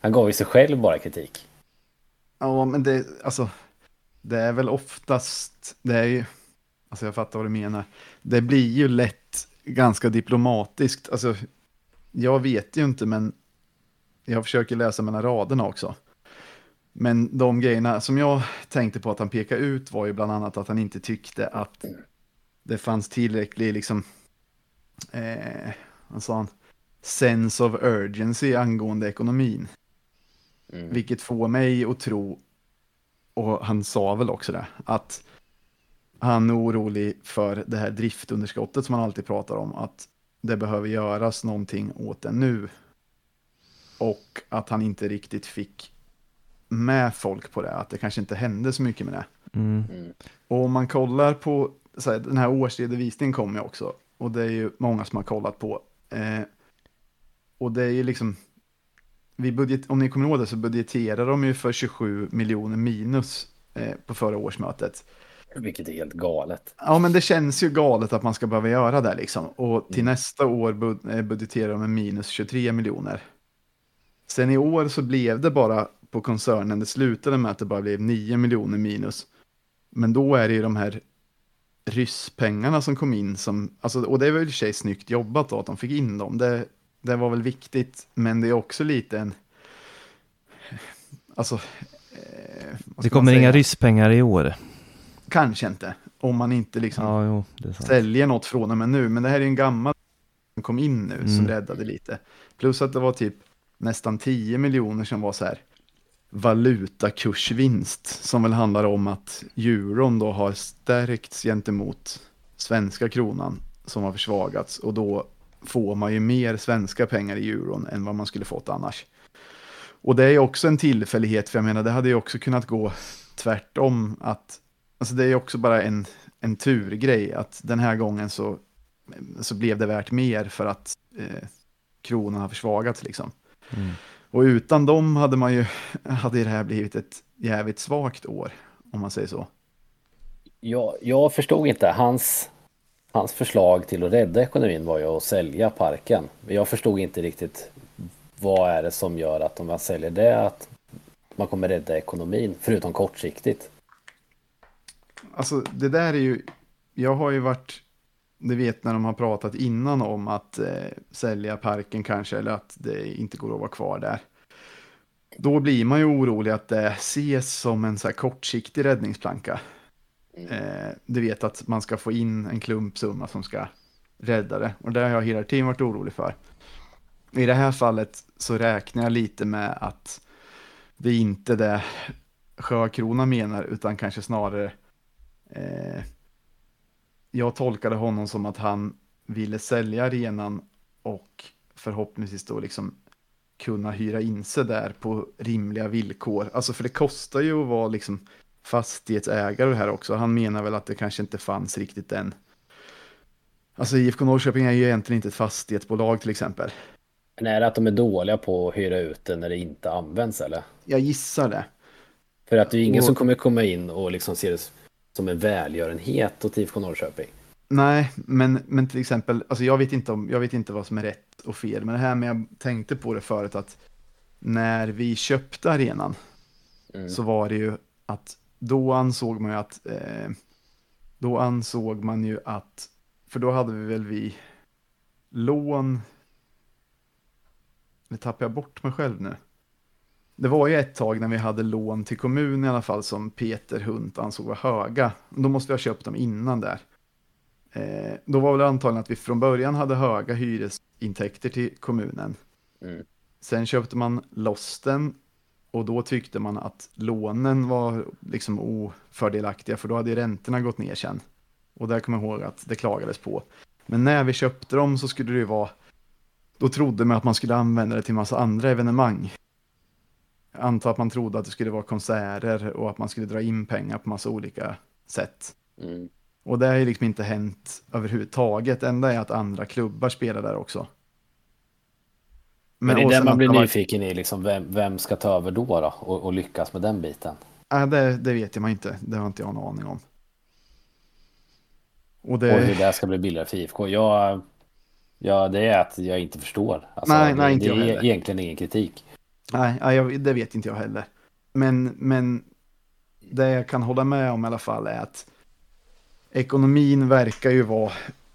S3: Han gav ju sig själv bara kritik.
S1: ja, men det, alltså, det är väl oftast, det är ju, alltså jag fattar vad du menar, det blir ju lätt ganska diplomatiskt. Alltså, jag vet ju inte, men jag försöker läsa mellan raderna också. Men de grejerna som jag tänkte på att han pekade ut var ju bland annat att han inte tyckte att det fanns tillräcklig, liksom, eh, vad sa han, sense of urgency angående ekonomin.
S3: Mm.
S1: Vilket får mig att tro, och han sa väl också det, att han är orolig för det här driftunderskottet som han alltid pratar om, att det behöver göras någonting åt det nu. Och att han inte riktigt fick med folk på det, att det kanske inte hände så mycket med det.
S2: Mm.
S3: Mm.
S1: Och om man kollar på, så här, den här årsredovisningen kommer ju också, och det är ju många som har kollat på. Eh, och det är ju liksom, vi budget, om ni kommer ihåg det så budgeterar de ju för 27 miljoner minus eh, på förra årsmötet.
S3: Vilket är helt galet.
S1: Ja, men det känns ju galet att man ska behöva göra det liksom. Och till
S3: Mm.
S1: nästa år bud- eh, budgeterar de med minus 23 miljoner. Sen i år så blev det bara på koncernen, det slutade med att det bara blev 9 miljoner minus. Men då är det ju de här rysspengarna som kom in som, alltså, och det är väl i sig snyggt jobbat då att de fick in dem. Det, det var väl viktigt, men det är också lite en, alltså, eh,
S2: Det kommer inga rysspengar i år.
S1: Kanske inte, om man inte liksom
S2: Ja, jo,
S1: säljer något från och med nu, men det här är en gammal som kom in nu som
S2: Mm.
S1: räddade lite. Plus att det var typ nästan 10 miljoner som var så här valutakursvinst som väl handlar om att euron då har stärkts gentemot svenska kronan som har försvagats och då får man ju mer svenska pengar i euron än vad man skulle fått annars. Och det är ju också en tillfällighet, för jag menar det hade ju också kunnat gå tvärtom att, alltså det är ju också bara en, en turgrej att den här gången så, så blev det värt mer för att eh, kronan har försvagats liksom.
S2: Mm.
S1: Och utan dem hade man ju, hade det här blivit ett jävligt svagt år, om man säger så.
S3: Jag, jag förstod inte. Hans, hans förslag till att rädda ekonomin var ju att sälja parken. Men jag förstod inte riktigt vad är det som gör att om man säljer det att man kommer rädda ekonomin, förutom kortsiktigt.
S1: Alltså det där är ju, jag har ju varit, det vet när de har pratat innan om att eh, sälja parken kanske, eller att det inte går att vara kvar där. Då blir man ju orolig att det ses som en så här kortsiktig räddningsplanka. Eh, du vet att man ska få in en klumpsumma som ska rädda det. Och det har jag hela tiden varit orolig för. I det här fallet så räknar jag lite med att det är inte det Sjökrona menar, utan kanske snarare eh, jag tolkade honom som att han ville sälja arenan och förhoppningsvis då liksom kunna hyra in sig där på rimliga villkor. Alltså för det kostar ju att vara liksom fastighetsägare här också. Han menar väl att det kanske inte fanns riktigt än. Alltså IFK Norrköping är ju egentligen inte ett fastighetsbolag till exempel.
S3: Men är det att de är dåliga på att hyra ut det när det inte används eller?
S1: Jag gissar det.
S3: För att det är ingen
S1: Och-
S3: som kommer komma in och liksom se det som en välgörenhet åt IFK Norrköping.
S1: Nej, men, men till exempel, alltså jag vet, inte om, jag vet inte vad som är rätt och fel, men det här med jag tänkte på det förut att när vi köpte arenan
S3: Mm.
S1: så var det ju att då ansåg man ju att eh, då ansåg man ju att för då hade vi väl vi lån nu tappar jag bort mig själv nu. Det var ju ett tag när vi hade lån till kommunen i alla fall som Peter Hunt ansåg var höga. Då måste vi ha köpt dem innan där. Eh, då var väl antagligen att vi från början hade höga hyresintäkter till kommunen.
S3: Mm.
S1: Sen köpte man loss den och då tyckte man att lånen var liksom ofördelaktiga för då hade räntorna gått ner sen. Och där kommer jag ihåg att det klagades på. Men när vi köpte dem så skulle det ju vara, då trodde man att man skulle använda det till massa andra evenemang. Antar att man trodde att det skulle vara konserter och att man skulle dra in pengar på massa olika sätt.
S3: Mm.
S1: Och det har ju liksom inte hänt överhuvudtaget. Enda är att andra klubbar spelar där också.
S3: Men, det är
S1: och
S3: det man blir nyfiken i, liksom, vem, vem ska ta över då, då och, och lyckas med den biten?
S1: Nej, det, det vet jag man inte. Det har inte jag någon aning om. Och
S3: Och
S1: det...
S3: hur det ska bli billigare för IFK? Jag, ja, det är att jag inte förstår. Alltså,
S1: Nej,
S3: det,
S1: nej, inte
S3: det är egentligen ingen kritik.
S1: Nej, jag, det vet inte jag heller. Men, men det jag kan hålla med om i alla fall är att ekonomin verkar ju vara,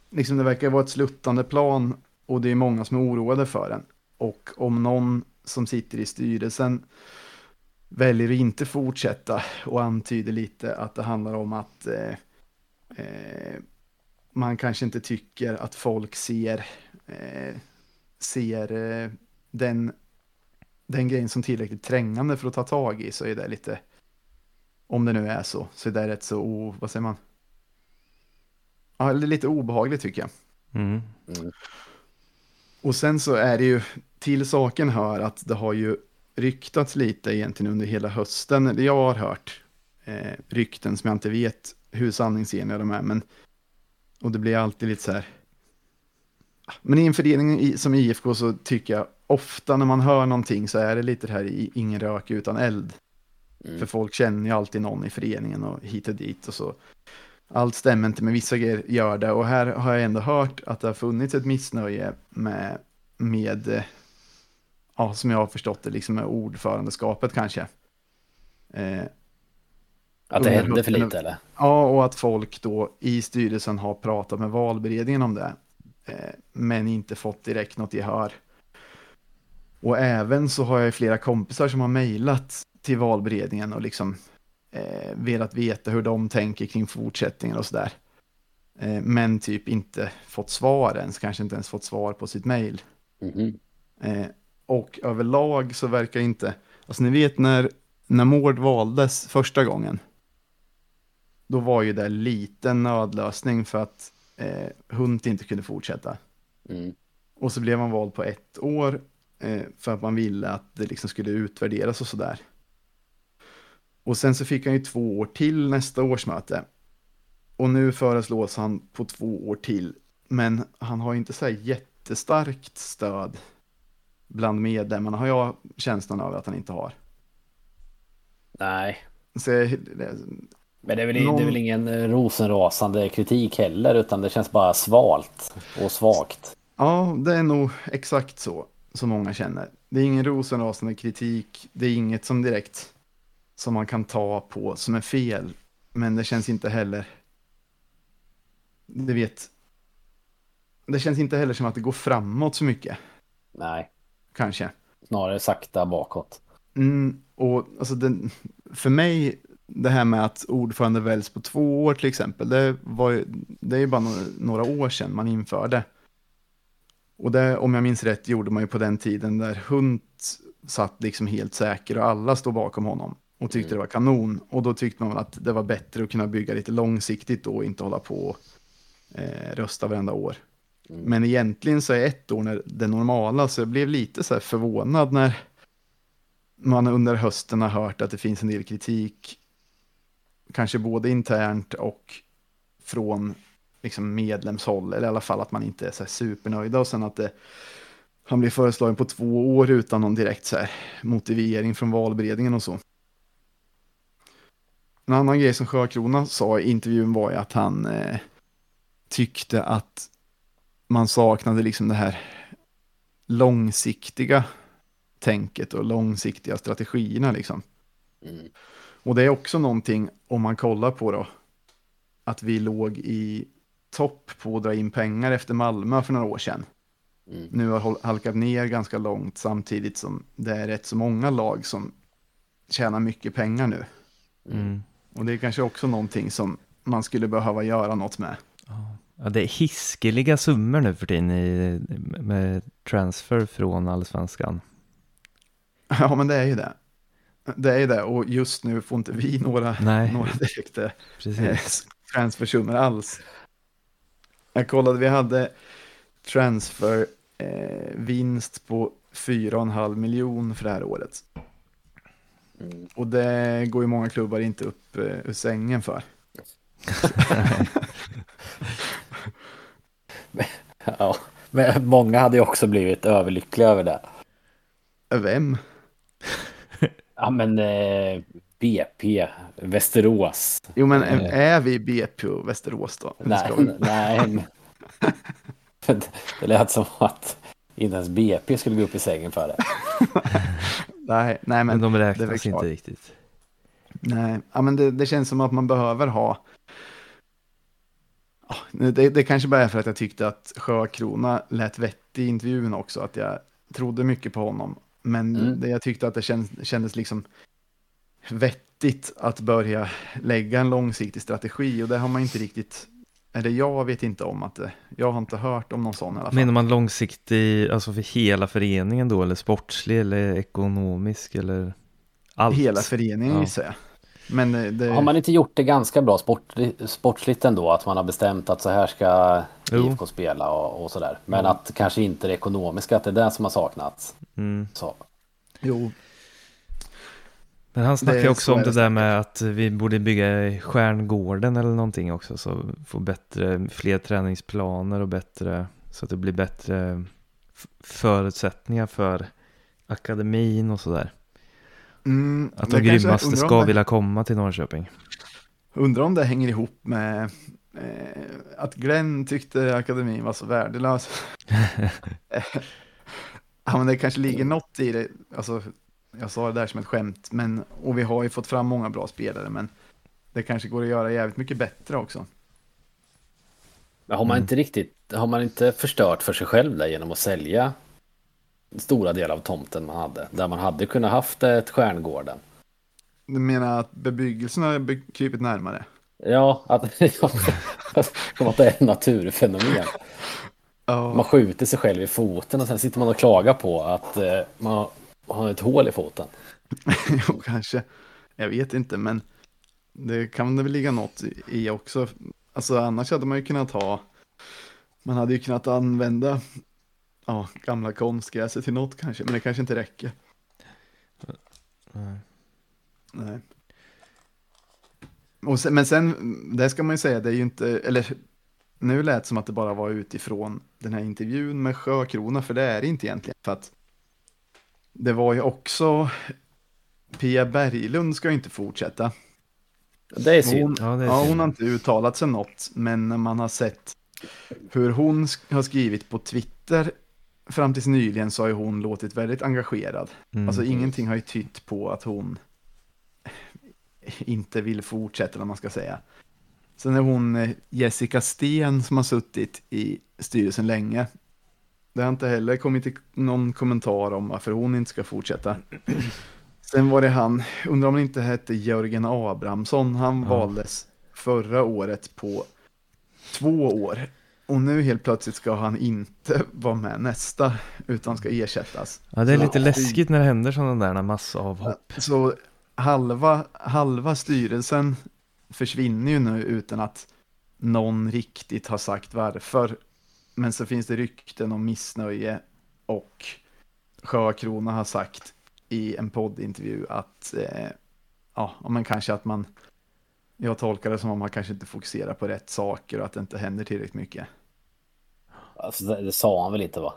S1: liksom det verkar vara ett sluttande plan och det är många som är oroade för den. Och om någon som sitter i styrelsen väljer att inte fortsätta och antyder lite att det handlar om att eh, eh, man kanske inte tycker att folk ser, eh, ser eh, den, den grejen som tillräckligt trängande för att ta tag i så är det lite, om det nu är så, så är det rätt så, o, vad säger man? Ja, det är lite obehagligt tycker jag.
S2: Mm.
S3: Mm.
S1: Och sen så är det ju, till saken hör att det har ju ryktats lite egentligen under hela hösten. Jag har hört eh, rykten som jag inte vet hur sanningsenliga de är, men och det blir alltid lite så här. Men i en förening som IFK så tycker jag ofta när man hör någonting så är det lite det här i ingen rök utan eld.
S3: Mm.
S1: För folk känner ju alltid någon i föreningen och hit och dit och så. Allt stämmer inte, men vissa grejer gör det. Och här har jag ändå hört att det har funnits ett missnöje med, med eh, ja, som jag har förstått det, liksom med ordförandeskapet kanske. Eh,
S3: Att det hände för lite eller?
S1: Ja, och att folk då i styrelsen har pratat med valberedningen om det, eh, men inte fått direkt något gehör. Och även så har jag flera kompisar som har mejlat till valberedningen och liksom eh, velat veta hur de tänker kring fortsättningen och sådär. Eh, men typ inte fått svar ens, kanske inte ens fått svar på sitt mejl.
S3: Mhm.
S1: Eh, och överlag så verkar inte, alltså ni vet när, när Mård valdes första gången, då var ju det liten nödlösning för att eh, Hunt inte kunde fortsätta.
S3: Mm.
S1: Och så blev han vald på ett år för att man ville att det liksom skulle utvärderas och sådär. Och sen så fick han ju två år till nästa årsmöte. Och nu föreslås han på två år till. Men han har ju inte så här jättestarkt stöd bland medlemmarna har jag känslan av att han inte har.
S3: Nej,
S1: Så jag,
S3: men det är, väl,
S1: Någon-
S3: det är väl ingen eh, rosenrasande kritik heller utan det känns bara svalt och svagt.
S1: Ja, det är nog exakt så som många känner. Det är ingen rosenrasande kritik, det är inget som direkt som man kan ta på som är fel, men det känns inte heller, du vet, det känns inte heller som att det går framåt så mycket,
S3: Nej,
S1: kanske.
S3: snarare sakta bakåt.
S1: Mm, och alltså den, för mig, det här med att ordförande väljs på två år till exempel, det, var, ju- det är ju bara några, några år sedan man införde. Och det, om jag minns rätt, gjorde man ju på den tiden där Hunt satt liksom helt säker och alla stod bakom honom och tyckte
S3: Mm.
S1: det var kanon. Och då tyckte man att det var bättre att kunna bygga lite långsiktigt då och inte hålla på och eh, rösta varenda år.
S3: Mm.
S1: Men egentligen så är ett år när det normala, så jag blev lite så här förvånad när man under hösten har hört att det finns en del kritik, kanske både internt och från liksom medlemshåll, eller i alla fall att man inte är så här supernöjda och sen att det, han blir föreslagen på två år utan någon direkt så här motivering från valberedningen och så. En annan grej som Sjökrona sa i intervjun var ju att han eh, tyckte att man saknade liksom det här långsiktiga tänket och långsiktiga strategierna liksom.
S3: Mm.
S1: Och det är också någonting om man kollar på då att vi låg i topp på att dra in pengar efter Malmö för några år sedan.
S3: Mm.
S1: Nu har halkat ner ganska långt samtidigt som det är rätt så många lag som tjänar mycket pengar nu.
S2: Mm.
S1: Och det är kanske också någonting som man skulle behöva göra något med.
S2: Ja, det är hiskeliga summor nu för tiden i, med transfer från allsvenskan. [LAUGHS]
S1: Ja, men det är ju det. Det är ju det, och just nu får inte vi några,
S2: Nej.
S1: några direkta eh, transfersummor alls. Jag kollade, vi hade transfer eh, på 4,5 miljon för det här året.
S3: Mm.
S1: Och det går ju många klubbar inte upp eh, ur sängen för. [LAUGHS]
S3: Ja, men många hade ju också blivit överlyckliga över det.
S1: Vem?
S3: Ja, men eh, BP, Västerås.
S1: Jo, men
S3: Eh.
S1: är vi BP och Västerås då?
S3: Nej, nej. det- [LAUGHS] [LAUGHS] Det lät som att inte ens BP skulle gå upp i sängen för det. [LAUGHS]
S1: nej, nej,
S2: Men
S1: men,
S2: de
S1: det
S2: räknas
S1: klart.
S2: inte riktigt.
S1: nej. Ja, men det, det känns som att man behöver ha det, det kanske bara är för att jag tyckte att Sjökrona lät vettig i intervjun också, att jag trodde mycket på honom. Men
S3: Mm.
S1: det, jag tyckte att det kändes, kändes liksom vettigt att börja lägga en långsiktig strategi och det har man inte riktigt Eller jag vet inte om att det, jag har inte hört om någon sån i alla fall.
S2: Menar man långsiktig, alltså för hela föreningen då, eller sportslig eller ekonomisk eller allt?
S1: Hela föreningen
S2: Ja.
S1: gissar jag. Men eh, det,
S3: Har man inte gjort det ganska bra sportli- sportsligt ändå? Att man har bestämt att så här ska
S2: Jo.
S3: IFK spela och, och sådär. Men att kanske inte det ekonomiska, att det är det som har saknats.
S2: Mm.
S3: Så.
S1: jo,
S2: Men han snackar också
S1: så
S2: om det där med att vi borde bygga Stjärngården eller någonting också. Så få bättre, fler träningsplaner och bättre, så att det blir bättre förutsättningar för akademin och sådär.
S1: mm,
S2: Att de grymmaste ska
S1: det-
S2: vilja komma till Norrköping.
S1: Undrar om det hänger ihop med eh, att Glenn tyckte akademin var så värdelös. [LAUGHS] [LAUGHS] ja, men det kanske ligger något i det. Alltså, jag sa det där som ett skämt, men, och vi har ju fått fram många bra spelare, men det kanske går att göra jävligt mycket bättre också.
S3: Men har man
S2: Mm.
S3: inte riktigt, har man inte förstört för sig själv där genom att sälja stora delar av tomten man hade? Där man hade kunnat haft ett Stjärngården.
S1: Du menar att bebyggelsen har krypit närmare?
S3: Ja, att, som [LAUGHS] att det är ett naturfenomen. [LAUGHS] Man skjuter sig själv i foten och sen sitter man och klagar på att eh, man har ett hål i foten. [LAUGHS]
S1: jo, kanske. Jag vet inte, men det kan det väl ligga något i- i också. Alltså annars hade man ju kunnat ha, man hade ju kunnat använda ja, gamla konstgräset till något kanske, men det kanske inte räcker.
S2: Nej.
S1: Nej. Och sen, men sen, det ska man ju säga, det är ju inte, eller nu lät det som att det bara var utifrån den här intervjun med Sjökrona, för det är det inte egentligen. För att det var ju också, Pia Berglund ska ju inte fortsätta.
S3: Det är synd.
S1: Hon,
S2: Ja, det är
S1: ja,
S2: synd.
S1: hon har inte uttalat sig något, men när man har sett hur hon sk- har skrivit på Twitter fram tills nyligen så har ju hon låtit väldigt engagerad.
S2: Mm.
S1: Alltså ingenting har ju tytt på att hon inte vill fortsätta, vad man ska säga. Sen är hon eh, Jessica Sten som har suttit i styrelsen länge. Det har inte heller kommit någon kommentar om varför hon inte ska fortsätta. Sen var det han, undrar om han inte hette Jörgen Abrahamsson, han
S2: Ja.
S1: valdes förra året på två år. Och nu helt plötsligt ska han inte vara med nästa, utan ska ersättas.
S2: Ja, det är
S1: Så-
S2: lite läskigt när det händer sådana där massavhopp.
S1: Så halva, halva styrelsen försvinner ju nu utan att någon riktigt har sagt varför. Men så finns det rykten om missnöje och Sjökrona har sagt i en poddintervju att eh, ja, men kanske att man jag tolkar det som om man kanske inte fokuserar på rätt saker och att det inte händer tillräckligt mycket.
S3: Alltså, det, det sa han väl inte va?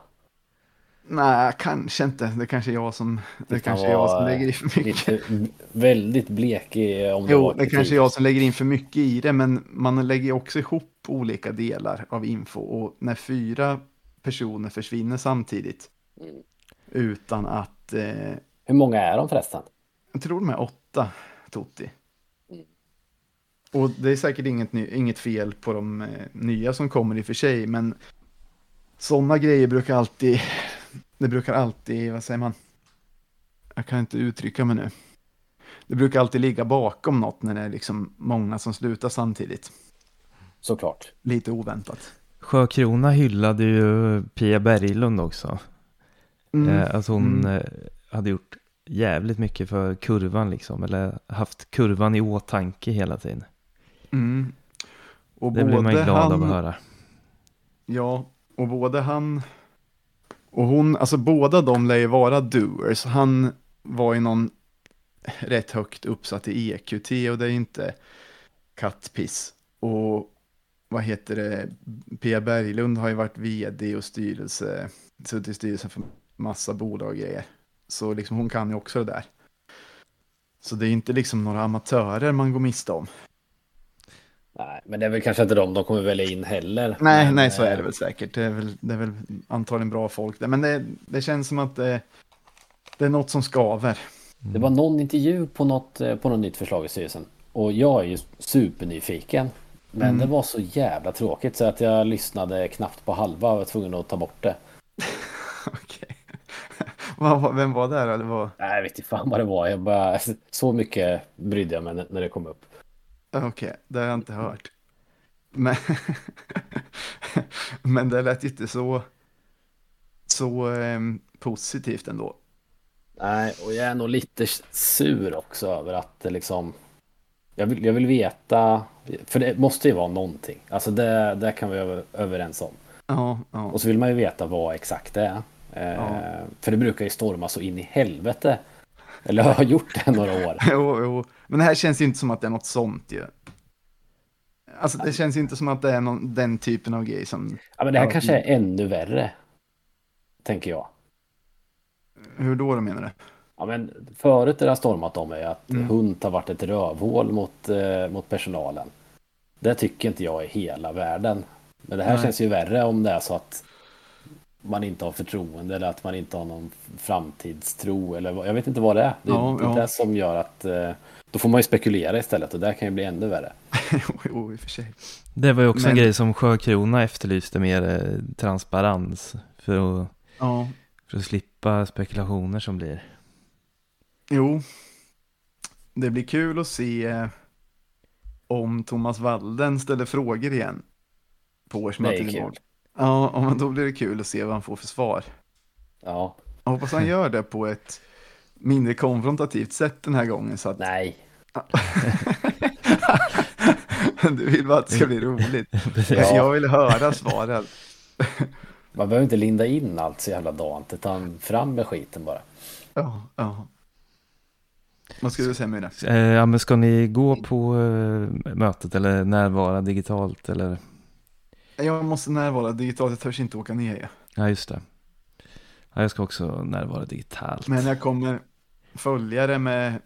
S1: Nej, kanske inte. Det kanske är jag som, det,
S3: Det kan
S1: kanske jag som lägger i för mycket.
S3: Lite, väldigt blek i, om det
S1: Jo,
S3: var
S1: det kanske är jag som lägger in för mycket i det, men man lägger också ihop olika delar av info och när fyra personer försvinner samtidigt utan att, eh,
S3: Hur många är de förresten?
S1: jag tror de är åtta, Totti.
S3: Mm.
S1: Och det är säkert inget, inget fel på de eh, nya som kommer i och för sig, men sådana grejer brukar alltid, det brukar alltid, vad säger man? Jag kan inte uttrycka mig nu. Det brukar alltid ligga bakom något när det är liksom många som slutar samtidigt.
S3: Såklart.
S1: Lite oväntat.
S2: Sjökrona hyllade ju Pia Berglund också.
S1: Mm.
S2: Eh, att hon
S1: Mm.
S2: eh, hade gjort jävligt mycket för kurvan liksom. Eller haft kurvan i åtanke hela tiden.
S1: Mm. Och
S2: Det blir man ju glad
S1: han,
S2: av att höra.
S1: Ja, och både han och hon, alltså båda de lär ju vara doers. Han var ju någon rätt högt uppsatt i EQT och det är inte kattpiss. Och vad heter det, Pia Berglund har ju varit vd och styrelse, suttit i styrelsen för massa bolag och grejer. Så liksom hon kan ju också det där. Så det är inte liksom några amatörer man går miste om.
S3: Nej, men det är väl kanske inte de de kommer välja in heller.
S1: Nej,
S3: men,
S1: nej, så är
S3: eh,
S1: det väl säkert. Det är väl, det är väl antagligen bra folk där. Men det, det känns som att det, det är något som skaver.
S3: Det var någon intervju på något, eh, på något nytt förslag i styrelsen. Och jag är ju supernyfiken. Men
S1: Mm.
S3: det var så jävla tråkigt så att jag lyssnade knappt på halva och var tvungen att ta bort det. [LAUGHS]
S1: Okej. [LAUGHS] Vem var det då? Det var...
S3: Nej, jag vet inte fan vad det var. Jag bara, så mycket brydde jag mig när det kom upp.
S1: Okej, det har jag inte hört. Men, [LAUGHS] men det lät inte så, så eh, positivt ändå.
S3: Nej, och jag är nog lite sur också över att det liksom... Jag vill, jag vill veta, för det måste ju vara någonting. Alltså det, det kan vi vara överens om.
S1: Ja, ja.
S3: Och så vill man ju veta vad exakt det är. Eh,
S1: Ja.
S3: För det brukar ju storma så in i helvete. Eller har gjort det några år. [LAUGHS]
S1: Jo, jo. Men det här känns ju inte som att det är något sånt ju. Alltså det känns inte som att det är någon, den typen av grej som...
S3: Ja, men det här kanske är ännu värre. Tänker jag.
S1: Hur då, då menar du?
S3: Ja, men förut det har stormat om är att
S1: Mm.
S3: Hunt har varit ett rövhål mot, eh, mot personalen. Det tycker inte jag är hela världen. Men det här
S1: Nej.
S3: känns ju värre om det är så att man inte har förtroende eller att man inte har någon framtidstro eller jag vet inte vad det är. Det är
S1: Ja,
S3: det,
S1: ja.
S3: det som gör att eh, då får man ju spekulera istället och det kan ju bli ännu värre. [LAUGHS]
S1: jo, i och för sig.
S2: Det var ju också en
S1: Men-
S2: grej som Sjökrona efterlyste mer eh, transparens för att,
S1: Ja,
S2: för att slippa spekulationer som blir.
S1: jo. Det blir kul att se eh, om Thomas Walden ställer frågor igen. På årsmötet imorgon. Ja, men då blir det kul att se vad han får för svar.
S3: Ja,
S1: Jag hoppas han gör det på ett mindre konfrontativt sätt den här gången. Så att
S3: nej. [LAUGHS]
S1: du vill bara att det ska bli roligt. [LAUGHS]
S3: Ja.
S1: Jag vill höra svaren.
S3: Man behöver inte linda in allt så jävla dant utan fram med skiten bara.
S1: Ja, ja. Vad skulle du säga med det?
S2: Eh, ja, men ska ni gå på eh, mötet eller närvara digitalt eller?
S1: Jag måste närvara digitalt, jag törs inte åka ner. Ja.
S2: Ja, just det. Ja, jag ska också närvara digitalt.
S1: Men jag kommer följa det med,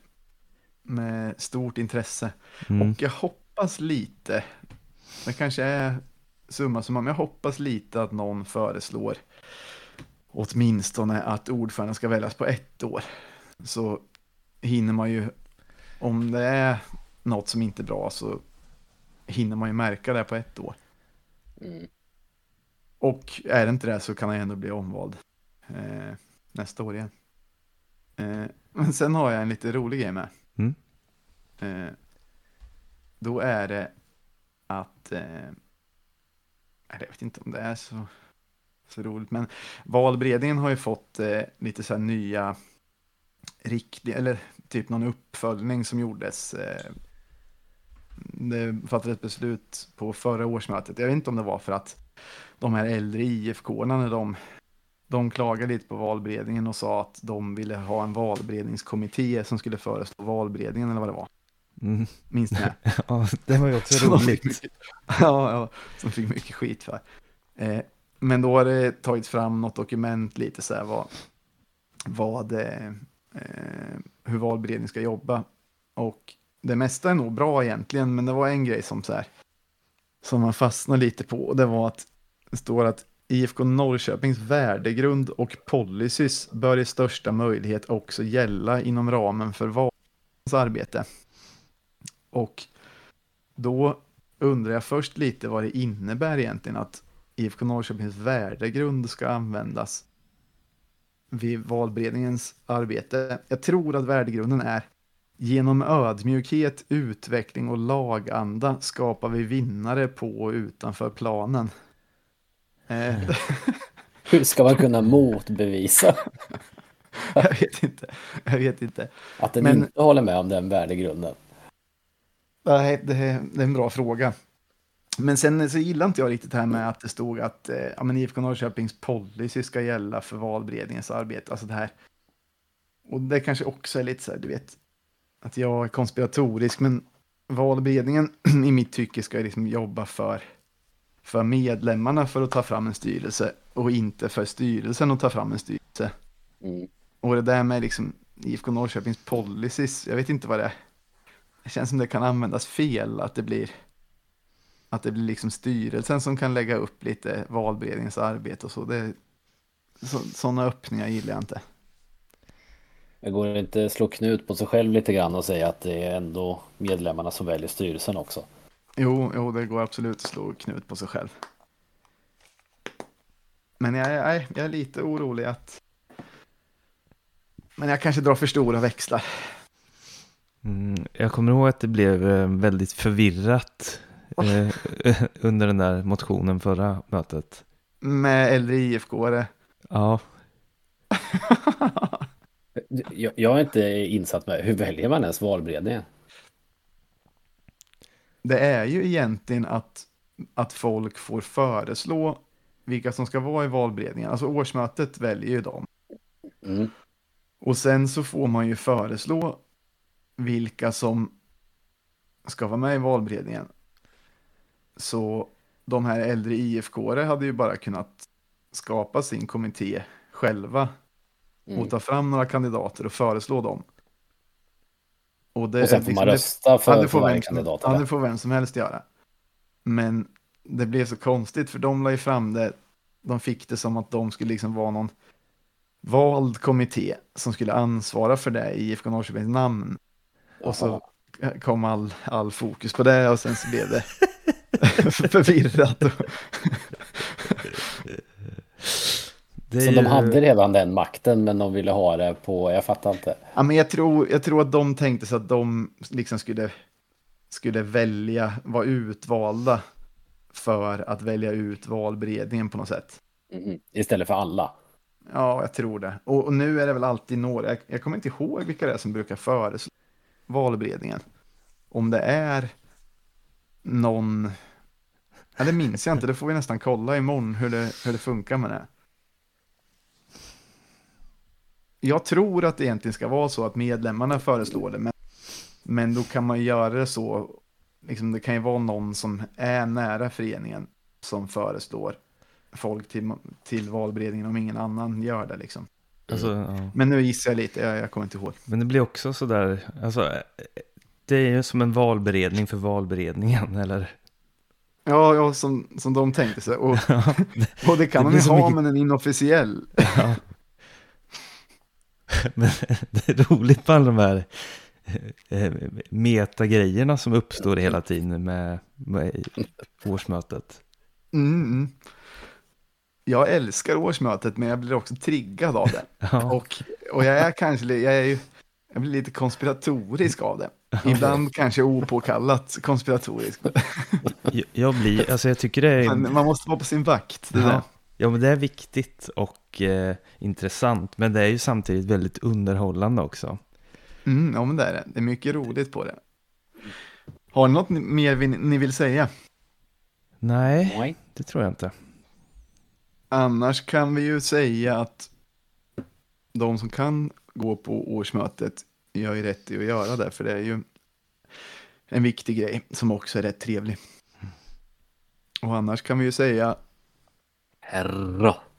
S1: med stort intresse.
S2: Mm.
S1: Och jag hoppas lite, det kanske är summa summa, men jag hoppas lite att någon föreslår åtminstone att ordföranden ska väljas på ett år. Så hinner man ju, om det är något som inte är bra så hinner man ju märka det på ett år.
S3: Mm.
S1: Och är det inte det så kan han ändå bli omvald eh, nästa år igen. Eh, men sen har jag en lite rolig grej med.
S2: Mm.
S1: Eh, då är det att, eh, jag vet inte om det är så, så roligt, men valberedningen har ju fått eh, lite så här nya riktlinjer, eller typ någon uppföljning som gjordes. Eh, det fattades ett beslut på förra årsmötet. Jag vet inte om det var för att de här äldre IFK-arna när de, de klagade lite på valberedningen och sa att de ville ha en valberedningskommitté som skulle föreslå valberedningen eller vad det var.
S2: Mm.
S1: Minns ni det? [LAUGHS]
S2: Ja, det var ju också [LAUGHS]
S1: Som
S2: roligt.
S1: mycket- [LAUGHS] ja, ja, som fick mycket skit för. Eh, men då har det tagits fram något dokument lite så här vad, vad eh, eh, hur valberedningen ska jobba. Och det mesta är nog bra egentligen, men det var en grej som så här som man fastnade lite på och det var att det står att IFK Norrköpings värdegrund och policies bör i största möjlighet också gälla inom ramen för valens arbete. Och då undrar jag först lite vad det innebär egentligen att IFK Norrköpings värdegrund ska användas vid valberedningens arbete. Jag tror att värdegrunden är genom ödmjukhet, utveckling och laganda skapar vi vinnare på och utanför planen. Eh,
S3: Hur ska man kunna motbevisa
S1: jag vet inte. Jag vet inte.
S3: att den
S1: Men-
S3: inte håller med om den värdegrunden?
S1: Nej, det är, en bra fråga. Men sen så gillar inte jag riktigt det här med att det stod att eh, ja, men IFK Norrköpings policy ska gälla för valberedningens arbete. Alltså det här. Och det kanske också är lite så här, du vet, att jag är konspiratorisk, men valberedningen [CLEARS THROAT] i mitt tycke ska liksom jobba för, för medlemmarna för att ta fram en styrelse och inte för styrelsen att ta fram en styrelse.
S3: Mm.
S1: Och det där med liksom IFK Norrköpings policies, jag vet inte vad det är. Det känns som det kan användas fel, att det blir att det blir liksom styrelsen som kan lägga upp lite valberedningens arbete och så. Det, så sådana öppningar gillar jag inte.
S3: Det går inte slå knut på sig själv lite grann och säga att det är ändå medlemmarna som väljer styrelsen också.
S1: Jo, jo, det går absolut att slå knut på sig själv. Men jag, är- jag, jag är lite orolig att... Men jag kanske drar för stora växlar.
S2: Mm, jag kommer ihåg att det blev eh, väldigt förvirrat eh, [LAUGHS] under den där motionen förra mötet.
S1: Med äldre IFK-are.
S2: Ja, [LAUGHS]
S3: Jag, jag är inte insatt med hur väljer man ens valberedningen?
S1: Det är ju egentligen att, att folk får föreslå vilka som ska vara i valberedningen. Alltså årsmötet väljer ju dem.
S3: Mm.
S1: Och sen så får man ju föreslå vilka som ska vara med i valberedningen. Så de här äldre IFK hade ju bara kunnat skapa sin kommitté själva
S3: Mm.
S1: och ta fram några kandidater och föreslå dem. Och, det,
S3: Och sen får
S1: liksom
S3: man
S1: det-
S3: rösta
S1: Ja,
S3: för,
S1: det
S3: för
S1: får
S3: varje
S1: vem
S3: kandidat.
S1: ja, det får vem som helst göra. Men det blev så konstigt för de la ju fram det, de fick det som att de skulle liksom vara någon vald kommitté som skulle ansvara för det i IFK Norrköpings namn. Och så kom all, all fokus på det och sen så blev det [LAUGHS] [LAUGHS] förvirrat. [LAUGHS]
S2: Det
S3: Så
S2: ju...
S3: de hade redan den makten men de ville ha det på, jag fattar inte.
S1: ja, men jag, tror, jag tror att de tänkte sig att de liksom skulle, skulle välja, vara utvalda för att välja ut valberedningen på något sätt.
S3: Mm. Istället för alla.
S1: Ja, jag tror det. Och, och nu är det väl alltid några, jag, jag kommer inte ihåg vilka det är som brukar föreslå valberedningen. Om det är någon, ja det minns jag inte, det får vi nästan kolla imorgon hur det, hur det funkar med det. Jag tror att det egentligen ska vara så att medlemmarna föreslår det, men, men då kan man ju göra det så, liksom det kan ju vara någon som är nära föreningen som föreslår folk till, till valberedningen om ingen annan gör det liksom.
S2: Alltså, ja.
S1: Men nu gissar jag lite, jag, jag kommer inte ihåg.
S2: Men det blir också sådär, alltså, det är ju som en valberedning för valberedningen, eller?
S1: Ja, ja som, som de tänkte sig. Och, [LAUGHS]
S2: Ja,
S1: och det kan
S2: det
S1: de ju ha,
S2: mycket-
S1: men en inofficiell.
S2: ja. [LAUGHS] Men det är roligt med alla de här eh, metagrejerna som uppstår hela tiden med, med årsmötet.
S1: Mm, mm. Jag älskar årsmötet, men jag blir också triggad av det. [LAUGHS]
S2: Ja,
S1: Och, och jag är kanske, jag är ju, jag blir lite konspiratorisk av det. [LAUGHS] Ibland kanske opåkallat konspiratorisk.
S2: jag- jag blir, alltså jag tycker det är...
S1: Men man måste vara på sin vakt. Det.
S2: Ja, ja, men det är viktigt och eh, intressant, men det är ju samtidigt väldigt underhållande också.
S1: Mm, ja, men det är det. Det är mycket roligt på det. Har ni något mer vi- ni vill säga?
S2: Nej,
S3: Nej.
S2: det tror jag inte.
S1: Annars kan vi ju säga att de som kan gå på årsmötet gör ju rätt i att göra det, för det är ju en viktig grej som också är rätt trevlig. Och annars kan vi ju säga
S3: perro.